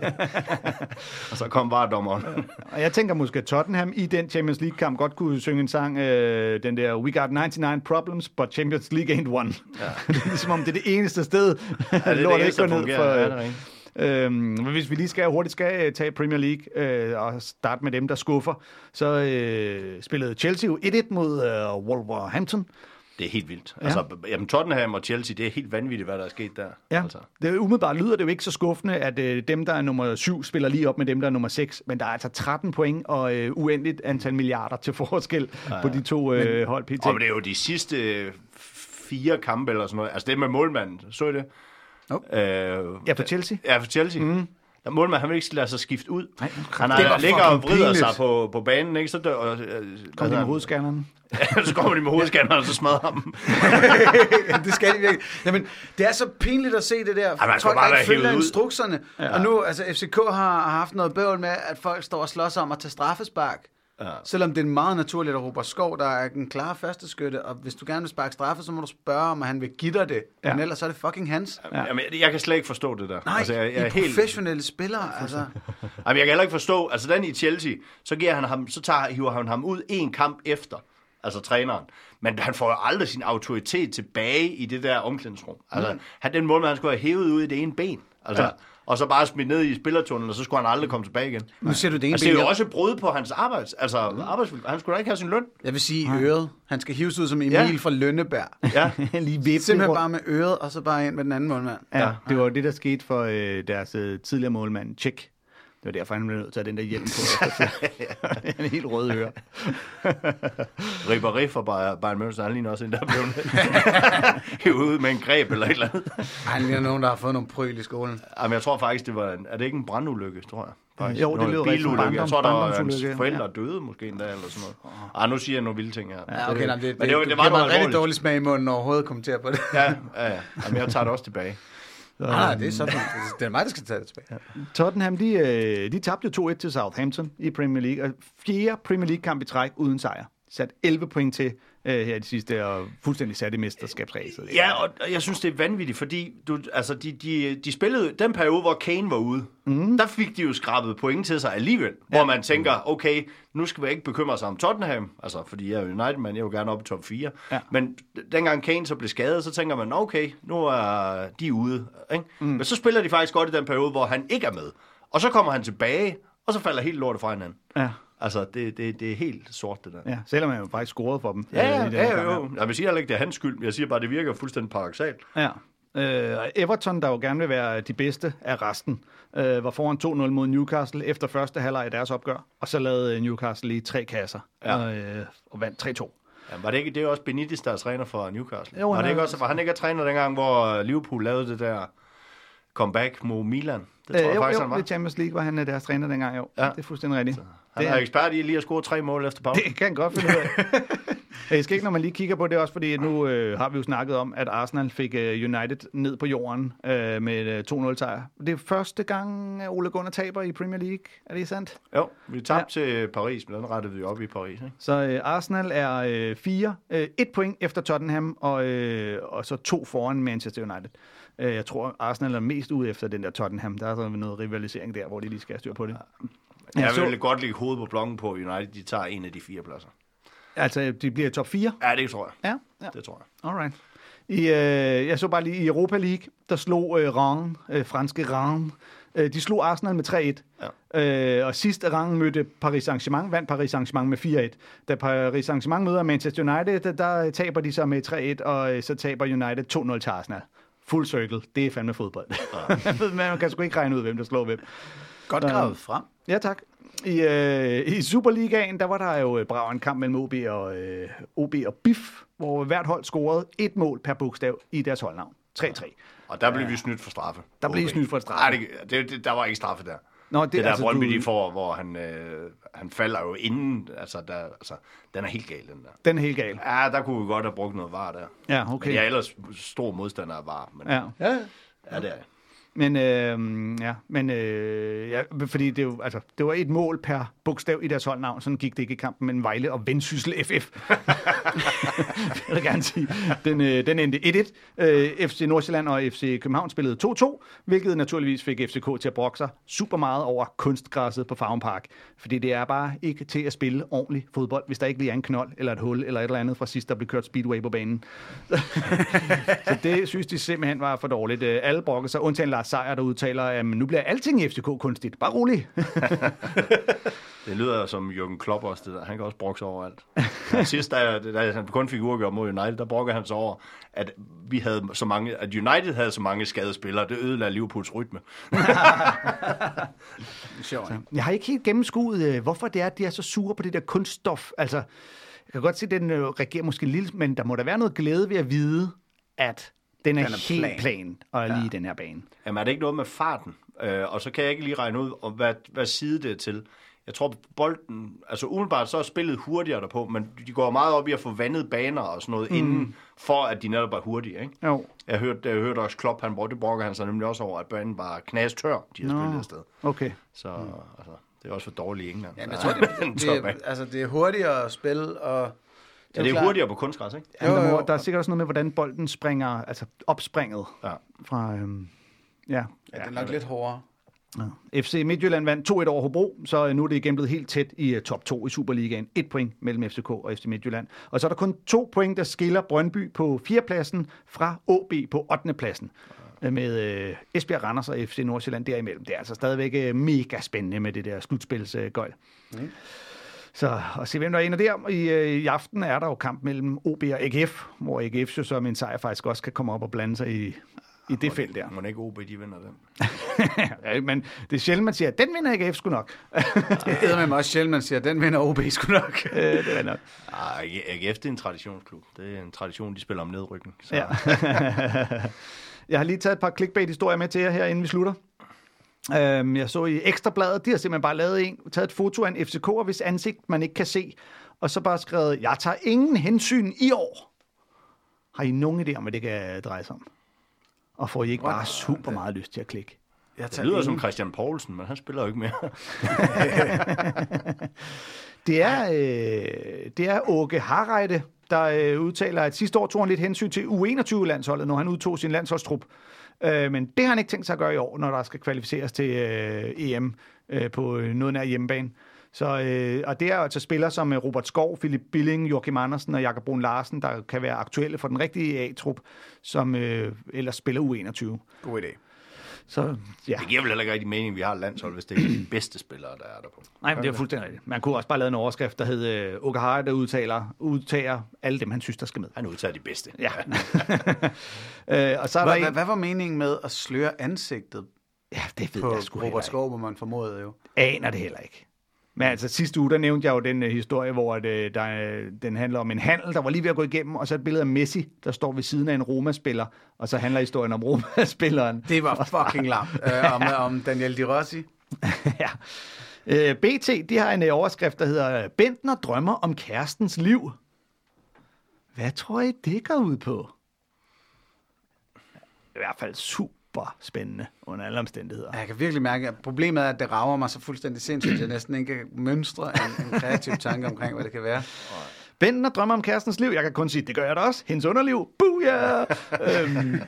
og så kom bare dommeren. Og jeg tænker måske, at Tottenham i den Champions League-kamp godt kunne synge en sang, øh, den der We got 99 problems, but Champions League ain't one. Ja. det er ligesom om det er det eneste sted, ja, det lort eneste, ikke går ned for... Ja, det er. Øhm, men hvis vi lige skal hurtigt skal øh, tage Premier League øh, og starte med dem, der skuffer, så øh, spillede Chelsea jo 1-1 mod øh, Wolverhampton. Det er helt vildt. Ja. Altså, jamen, Tottenham og Chelsea, det er helt vanvittigt, hvad der er sket der. Ja, Altså. det umiddelbart lyder det jo ikke så skuffende, at øh, dem, der er nummer 7, spiller lige op med dem, der er nummer 6. Men der er altså 13 point og øh, uendeligt antal milliarder til forskel ja, ja. på de to øh, hold PT. Og det er jo de sidste fire kampe eller sådan noget. Altså det med målmanden, så I det? Nope. Øh, Ja, for Chelsea. Ja, for Chelsea. Mm. Der målmand, han vil ikke lade sig skifte ud. Nej, han var ligger og vrider sig på, på banen, ikke? Så dør, og, øh, Kom de med hovedskanneren. så kommer de med hovedskanneren, og så smadrer ham. det skal de virkelig. Jamen, det er så pinligt at se det der. man skal folk bare ikke følger instrukserne. Ja. Og nu, altså FCK har, har haft noget bøvl med, at folk står og slås om at tage straffespark. Ja. Selvom det er meget naturligt, at Robert Skov, der er den klare første skytte, og hvis du gerne vil sparke straffe, så må du spørge, om han vil give dig det. Ja. Men ellers så er det fucking hans. Ja. Jamen, jeg, jeg kan slet ikke forstå det der. Nej, altså, jeg, jeg er helt, professionelle spillere, altså. Jamen, jeg kan heller ikke forstå, altså den i Chelsea, så, giver han ham, så tager, hiver han ham ud en kamp efter, altså træneren. Men han får jo aldrig sin autoritet tilbage i det der omklædningsrum. Altså, mm. han, den måde, han skulle have hævet ud i det ene ben. Altså, ja. Og så bare smidt ned i spillertunnelen, og så skulle han aldrig komme tilbage igen. Nu ser du det ene Altså, det er jo også et brud på hans arbejds, altså, arbejdsvilkår. Han skulle da ikke have sin løn. Jeg vil sige øret. Han skal hives ud som Emil Ja. fra Lønneberg. Ja. lige vippe Simpelthen bare med øret, og så bare ind med den anden målmand. Ja, det var det, der skete for øh, deres øh, tidligere målmand, Tjek. Det var derfor, han blev nødt til at have den der hjelm på. han er helt rød øre. Ribéry fra Bayern- München, han ligner også en, der er blevet hævet ud med en greb eller et eller andet. Han ligner nogen, der har fået nogle pryl i skolen. Jamen, jeg tror faktisk, det var en, er det ikke en brandulykke, tror jeg? Faktisk. Jo, det lyder rigtigt bilulykke. Jeg barndom- tror, der var hans forældre døde måske endda, eller sådan noget. Ej, nu siger jeg nogle vilde ting her. Ja, okay, det, det, Men det var- det, det det var var noget mig rigtig alvorligt. dårlig smag i munden overhovedet at kommentere på det. Ja, ja, ja. Jamen, jeg tager det også tilbage. Nej, nej, det er sådan. Det er mig, der skal tage det tilbage. Tottenham, de, øh, de tabte jo 2-1 til Southampton i Premier League, og fjerde Premier League-kamp i træk uden sejr. Sat 11 point til øh, her i de sidste, og fuldstændig sat i mesterskabsræset. Ja, og og jeg synes, det er vanvittigt, fordi du, altså, de, de, de spillede den periode, hvor Kane var ude. Mm. Der fik de jo skrabet point til sig alligevel, ja. hvor man tænker, okay, nu skal vi ikke bekymre sig om Tottenham, altså, fordi jeg er United, men jeg vil gerne op i top 4. Ja. Men dengang Kane så blev skadet, så tænker man, okay, nu er de ude. Ikke? Mm. Men så spiller de faktisk godt i den periode, hvor han ikke er med. Og så kommer han tilbage, og så falder helt lortet fra hinanden. Ja, Altså, det, det, det er helt sort, det der. ja, selvom han jo faktisk scorede for dem. Ja, øh, ja, i ja, jo, jo. Jeg vil sige heller ikke, det er hans skyld. Jeg siger bare, det virker fuldstændig paradoxalt. Ja. Øh, Everton, der jo gerne vil være de bedste af resten, øh, var foran 2-0 mod Newcastle efter første halvleg af deres opgør, og så lavede Newcastle lige tre kasser Ja. og, øh, og vandt 3-2. Ja, var det ikke det er også Benitez, der er træner for Newcastle? Jo, var, det er- ikke også, var han ikke træner dengang, hvor Liverpool lavede det der comeback mod Milan? Det tror Øh, jeg jo, faktisk, jo, han var. Champions League var han øh, deres træner dengang, jo. Ja. Det er fuldstændig rigtigt. Han det, er ekspert i lige at score tre mål efter pause. det kan godt finde ud af. Jeg skal ikke, når man lige kigger på det også, fordi nu øh, har vi jo snakket om, at Arsenal fik øh, United ned på jorden øh, med øh, 2-0 sejr. Det er første gang, at Ole Gunnar taber i Premier League. Er det sandt? Jo, vi tabte ja. til Paris, men den rettede vi op i Paris. Ikke? Så øh, Arsenal er øh, fire, øh, et point efter Tottenham, og, øh, og så to foran Manchester United. Øh, jeg tror, Arsenal er mest ude efter den der Tottenham. Der er så noget rivalisering der, hvor de lige skal have styr på det. Jeg Jeg så- vil godt lægge hovedet på blokken på United. De tager en af de fire pladser. Altså, de bliver top 4. Ja, det tror jeg. Ja, ja. Det tror jeg. Alright. I, øh, jeg så bare lige i Europa League, der slog øh, Rennes, øh, franske Rennes, øh, de slog Arsenal med 3-1. Ja. Øh, og sidst Rennes mødte Paris Saint-Germain, vandt Paris Saint-Germain med 4-1. Da Paris Saint-Germain møder Manchester United, der, der taber de så med 3-1, og øh, så taber United 2-0 til Arsenal. Full circle. Det er fandme fodbold. Ja. Man kan sgu ikke regne ud, hvem der slår hvem. Godt gravet frem. Ja, tak. I, øh, I Superligaen, der var der jo øh, brav en kamp mellem OB og, øh, OB og BIF, hvor hvert hold scorede et mål per bogstav i deres holdnavn. 3-3. Og der blev vi snydt for straffe. Der blev OB. snydt for straffe. Nej, det, det, der var ikke straffe der. Nå, Det, det der altså, Brøndby, du- de får, hvor han, øh, han falder jo inden, altså, der, altså, den er helt gal, den der. Den er helt gal. Ja, der kunne vi godt have brugt noget var der. Ja, Okay. okay. Men jeg er ellers stor modstander af var, men ja, Ja. Ja. ja det er jeg. Men, øh, ja, men øh, ja, fordi det, jo, altså, det var et mål per bogstav i deres holdnavn. Sådan gik det ikke i kampen mellem Vejle og Vendsyssel FF. jeg vil gerne sige. Den, øh, den endte 1-1. Øh, FC Nordsjælland og FC København spillede 2-2, hvilket naturligvis fik FCK til at brokke sig super meget over kunstgræsset på Farven Park. Fordi det er bare ikke til at spille ordentlig fodbold, hvis der ikke lige er en knold eller et hul eller et eller andet fra sidst, der blev kørt speedway på banen. Så det synes de simpelthen var for dårligt. Øh, Alle brokker sig, undtagen Lars Seier, der udtaler, at nu bliver alting i FCK kunstigt. Bare rolig. Det lyder som Jürgen Klopp også, det der. Han kan også brokke sig over alt. Sidst, da, da han kun fik uafgjort mod United, der brokkede han sig over, at vi havde så mange, at United havde så mange skadede spillere. Det ødelagde Liverpools rytme. Sjovt. Jeg har ikke helt gennemskuet, øh, hvorfor det er, at de er så sure på det der kunststof. Altså, jeg kan godt se, at den øh, reagerer måske lidt, men der må da være noget glæde ved at vide, at den er, Den er helt plan. plan, og er lige i den her bane. Jamen er det ikke noget med farten? Øh, og så kan jeg ikke lige regne ud, om hvad, hvad side det er til. Jeg tror, bolden, altså umiddelbart så er spillet hurtigere derpå, men de går meget op i at få vandet baner og sådan noget, mm. inden for at de netop er hurtige, ikke? Jo, Jeg hørte, jeg hørte også Klopp, han brugte, det brokker han sig nemlig også over, at banen var knastør, de har Nå. spillet afsted. okay. Så altså, det er også for dårligt i England. Ja, men jeg tror, det, det, det, altså, det er hurtigere at spille, og... Ja, det er klart- hurtigere på kunstgræs, ikke? Jo, Jo, jo. der er sikkert også noget med, hvordan bolden springer, altså opspringet Ja. fra... Øhm, ja. Ja, det er nok lidt hårdere. Ja. FC Midtjylland vandt 2-1 over Hobro, så nu er det igen blevet helt tæt i uh, top 2 i Superligaen. Et point mellem FCK og FC Midtjylland. Og så er der kun to point, der skiller Brøndby på 4. pladsen fra OB på 8. pladsen. Øh, Med uh, Esbjerg Randers og FC Nordsjælland derimellem. Det er altså stadigvæk mega spændende med det der slutspilsgøjl. Mm. Så og se hvem der er der. I, øh, I aften er der jo kamp mellem OB og AGF, hvor AGF jo så med en sejr faktisk også kan komme op og blande sig i, i det felt der. Må ikke OB, de vinder den. ja, men det er sjældent, man siger, den vinder AGF sgu nok. Det er med også sjældent, man siger, den vinder OB sgu nok. Det er nok. Ah, AGF, det er en traditionsklub. Det er en tradition, de spiller om nedrykning. Så Ja. jeg har lige taget et par clickbait-historier med til jer her, inden vi slutter. Øhm, jeg så i Ekstrabladet, de har simpelthen bare lavet en, taget et foto af en FCK'er, hvis ansigt man ikke kan se, og så bare skrevet, jeg tager ingen hensyn i år. Har I nogen idé om, hvad det kan dreje sig om? Og får I ikke bare super meget lyst til at klikke? Jeg det lyder som Christian Poulsen, men han spiller jo ikke mere. Det er, øh, det er Åke Harreide, der øh, udtaler, at sidste år tog han lidt hensyn til U21-landsholdet, når han udtog sin landsholdstrup. Øh, men det har han ikke tænkt sig at gøre i år, når der skal kvalificeres til øh, EM øh, på øh, noget nær hjemmebane. Så, øh, og det er altså spillere som øh, Robert Skov, Philip Billing, Joachim Andersen og Jakob Brun Larsen, der kan være aktuelle for den rigtige A-trup, som øh, ellers spiller U21. God idé. Så ja, Det giver vel heller ikke rigtig mening, at vi har et landshold, hvis det er de bedste spillere, der er der på. Nej, men det er fuldstændig rigtigt. Man kunne også bare lave en overskrift, der hed øh, Harreide, der udtaler, udtager alle dem, han synes, der skal med. Han udtager de bedste. Ja. øh, og så er der Hvad, en... hvad, var meningen med at sløre ansigtet Ja, det ved på jeg sgu Robert. Skov, hvor man formodede jo? Aner det heller ikke. Men altså sidste uge, der nævnte jeg jo den uh, historie, hvor at, uh, der, uh, den handler om en handel, der var lige ved at gå igennem, og så et billede af Messi, der står ved siden af en Roma-spiller, og så handler historien om Roma-spilleren. Det var fucking larmt. øh, om, om Daniel Di Rossi. ja. Uh, BT, de har en uh, overskrift, der hedder Bentner drømmer om kærestens liv. Hvad tror I, det går ud på? I hvert fald super spændende under alle omstændigheder. Jeg kan virkelig mærke, at problemet er, at det rager mig så fuldstændig sindssygt, at jeg næsten ikke kan mønstre en, en kreativ tanke omkring, hvad det kan være. Bentner drømmer om kærestens liv. Jeg kan kun sige, det gør jeg da også. Hendes underliv. Booyah! øhm,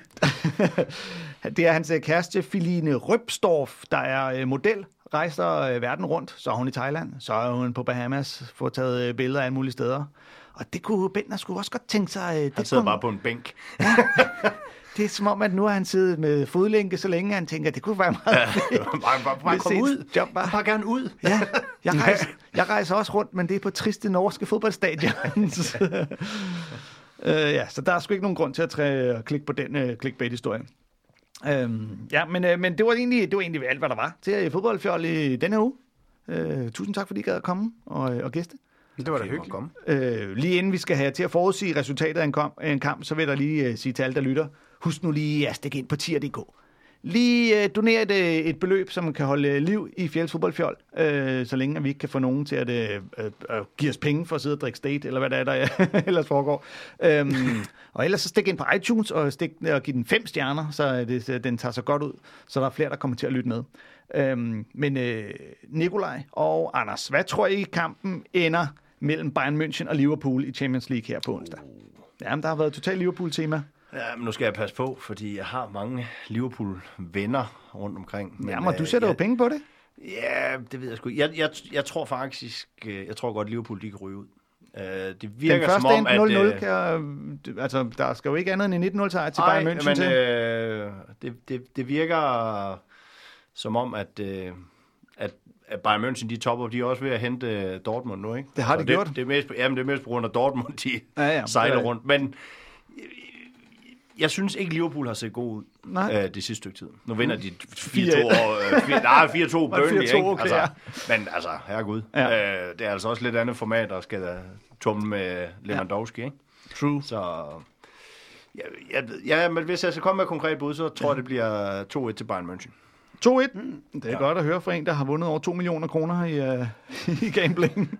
det er hans øh, kæreste, Filine Røbstorff, der er øh, model, rejser øh, verden rundt. Så er hun i Thailand, så er hun på Bahamas, får taget billeder af alle mulige steder. Og det kunne Bentner skulle også godt tænke sig. Det, Han sidder kunne, bare på en bænk. Det er som om, at nu har han siddet med fodlænke så længe, at han tænker, at det kunne være meget fedt. bare, bare, bare Hvis kom ud. job bare- bare gerne ud. Ja, jeg rejser, jeg rejser også rundt, men det er på triste norske fodboldstadions. øh, ja, så der er sgu ikke nogen grund til at træ, klikke på den uh, clickbait-historie. Øhm, ja, men, øh, men det var egentlig, det var egentlig alt, hvad der var til øh, fodboldfjold i denne her uge. Øh, tusind tak, fordi I gad at komme og, øh, og gæste. Det var da hyggeligt. komme. Øh, lige inden vi skal have til at forudsige resultatet af en, kom, af en kamp, så vil jeg da lige øh, sige til alle, der lytter, husk nu lige at stikke ind på tier.dk. Lige øh, donere et, øh, et beløb, som kan holde øh, liv i Fjells fodboldfjol, øh, så længe at vi ikke kan få nogen til at øh, øh, øh, give os penge for at sidde og drikke state, eller hvad det er, der ellers foregår. Øhm, og ellers så stik ind på iTunes og, stik, og giv den fem stjerner, så det, den tager sig godt ud, så der er flere, der kommer til at lytte med. Øhm, men øh, Nikolaj og Anders, hvad tror I kampen ender mellem Bayern München og Liverpool i Champions League her på onsdag? Jamen, der har været totalt Liverpool-tema. Ja, men nu skal jeg passe på, fordi jeg har mange Liverpool-venner rundt omkring. Men, Jamen, og du øh, sætter jo jeg, penge på det. Ja, det ved jeg sgu. Jeg, jeg, jeg tror faktisk, øh, jeg tror godt, Liverpool de kan ryge ud. Øh, Det virker Den første som om, endte 0-0, at... øh, kan jeg, altså, der skal jo ikke andet end en 1-0 sejr til Bayern München men til. øh, det, det, det virker som om, at, øh, at, at Bayern München, de topper, de er også ved at hente Dortmund nu, ikke? Det har de det, gjort. Det er, mest, jamen, det er mest på grund af Dortmund, de Ja, ja, sejler det er- rundt. Men jeg synes ikke, Liverpool har set god ud Nej. øh, det sidste stykke tid. Nu vinder de 4-2 4-1. over... Øh, fire, nej, 4-2 Burnley, 4-2, ikke? okay, altså, ja. Men altså, herregud. Ja. Ja. Øh, det er altså også lidt andet format, der skal tumle med Lewandowski, ikke? True. Så ja, jeg, ja, men hvis jeg skal komme med et konkret bud, så tror jeg, det bliver 2-1 til Bayern München. 2-1. Det er Ja. godt at høre fra en, der har vundet over 2 millioner kroner i, uh, i gambling.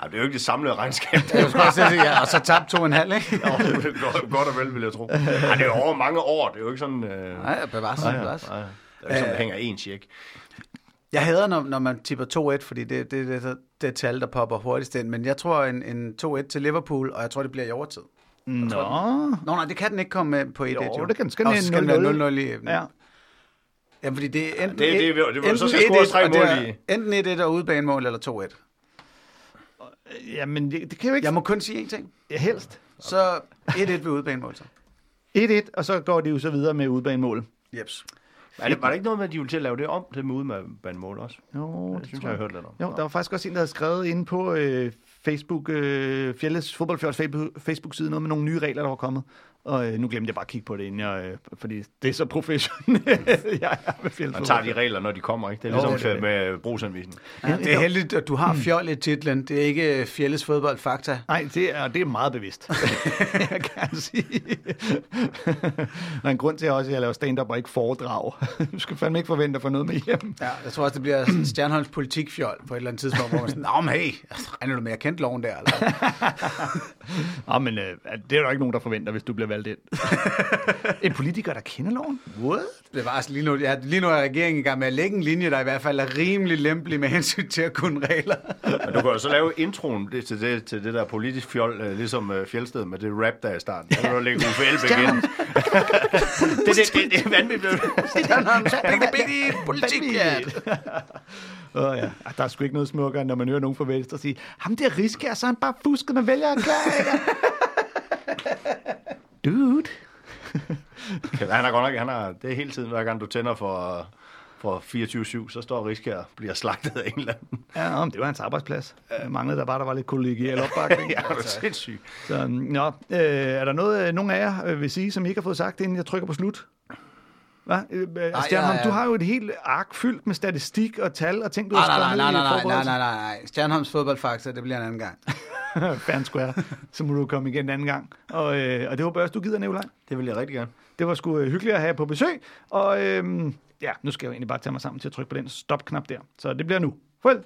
Ej, det er jo ikke det samlede regnskab. Jeg skulle også sige, ja, og så tabt to og en halv, ikke? Jo, det er godt, godt og vel, vil jeg tro. Ej, det er jo over mange år. Det er jo ikke sådan... Øh, Nej, bevares, nej, bevares. nej, det er jo ikke sådan, der hænger en check. Jeg hader, når, når man tipper 2-1, fordi det, det, det, det, det er tal, der popper hurtigst ind. Men jeg tror en, en 2-1 til Liverpool, og jeg tror, det bliver i overtid. Nå. Nå nej, det kan den ikke komme med på 1-1. Jo, det kan- den skal den 0-0. være 0-0 i... Ja. Ja, fordi det er enten... det- det- det- det- enten så skal scores tre 1-1, og det mål er i. Enten 1-1 og udebanemål, eller 2-1. Jamen, det, det kan jo ikke... Jeg må kun sige én ting. Ja, helst. Så 1-1 ved udebanemål, så. 1-1, og så går de jo så videre med udbanemål. Jeps. Er det, var det ikke noget med, at de ville til at lave det om, det med udmandmål også? Jo, Det det synes tror jeg, jeg har hørt lidt om. Jo, der var faktisk også en, der havde skrevet inde på øh, Facebook, øh, Fjelles Fodboldfjords Facebook- Facebook-side, noget med nogle nye regler, der var kommet. Og øh, nu glemte jeg bare at kigge på det, inden jeg, øh, fordi det er så professionelt, jeg er med Fjelles Man tager de regler, når de kommer, ikke? Det er Jo, ligesom det er det. med brugsanvisning. Ja, det er heldigt, at du har fjol i titlen. Det er ikke Fjelles fodbold fakta. Nej, det er, det er meget bevidst, jeg kan sige. der er en grund til også, at jeg laver stand-up og ikke foredrag. du skal fandme ikke forvente at få noget med hjem. Ja, jeg tror også, det bliver sådan Stjernholms politikfjol på et eller andet tidspunkt, hvor man sådan, Nå, men hey, regner du med, jeg kendte loven der? Eller? Nå, men øh, det er der ikke nogen, der forventer, hvis du bliver valgt ind. en politiker, der kender loven? What? Det var altså lige nu, ja, lige nu er regeringen i gang med at lægge en linje, der i hvert fald er rimelig lempelig med hensyn til at kunne regler. Men du kan jo så lave introen det, til, det, til det der politisk fjol, øh, ligesom øh, Fjeldsted med det rap, der er i starten. Så kan du lægge Uffe Elbæk ind. det, det, det, det er vanvittigt. Stjernholms politikfjol. Åh ja, der er sgu ikke noget smukkere, når man hører nogen fra Venstre sige, ham der Riskær, så er han bare fusket med vælgererklæringer. Dude. Han har godt nok, han har, det er hele tiden, hver gang du tænder for, for 24-7, så står Riskær og bliver slagtet af en eller anden. Ja, men det var hans arbejdsplads. Jeg manglede der bare, der var lidt kollegial opbakning. Ja, det er sindssygt. Så, nå, øh, er der noget, øh, nogen af jer øh, vil sige, som I ikke har fået sagt, inden jeg trykker på slut? Hvad? Øh, øh, Stjernholm, ja, ja. du har jo et helt ark fyldt med statistik og tal og ting, du har nej, skrevet nej, nej, i nej, nej, nej, nej, nej. Stjernholms fodboldfakta, det bliver en anden gang. And square. Så må du komme igen en anden gang. Og, øh, og det var bare, du gider, Nicolaj. Det vil jeg rigtig gerne. Det var sgu øh, hyggeligt at have på besøg. Og øhm, ja, nu skal jeg jo egentlig bare tage mig sammen til at trykke på den stop-knap der. Så det bliver nu. Farvel.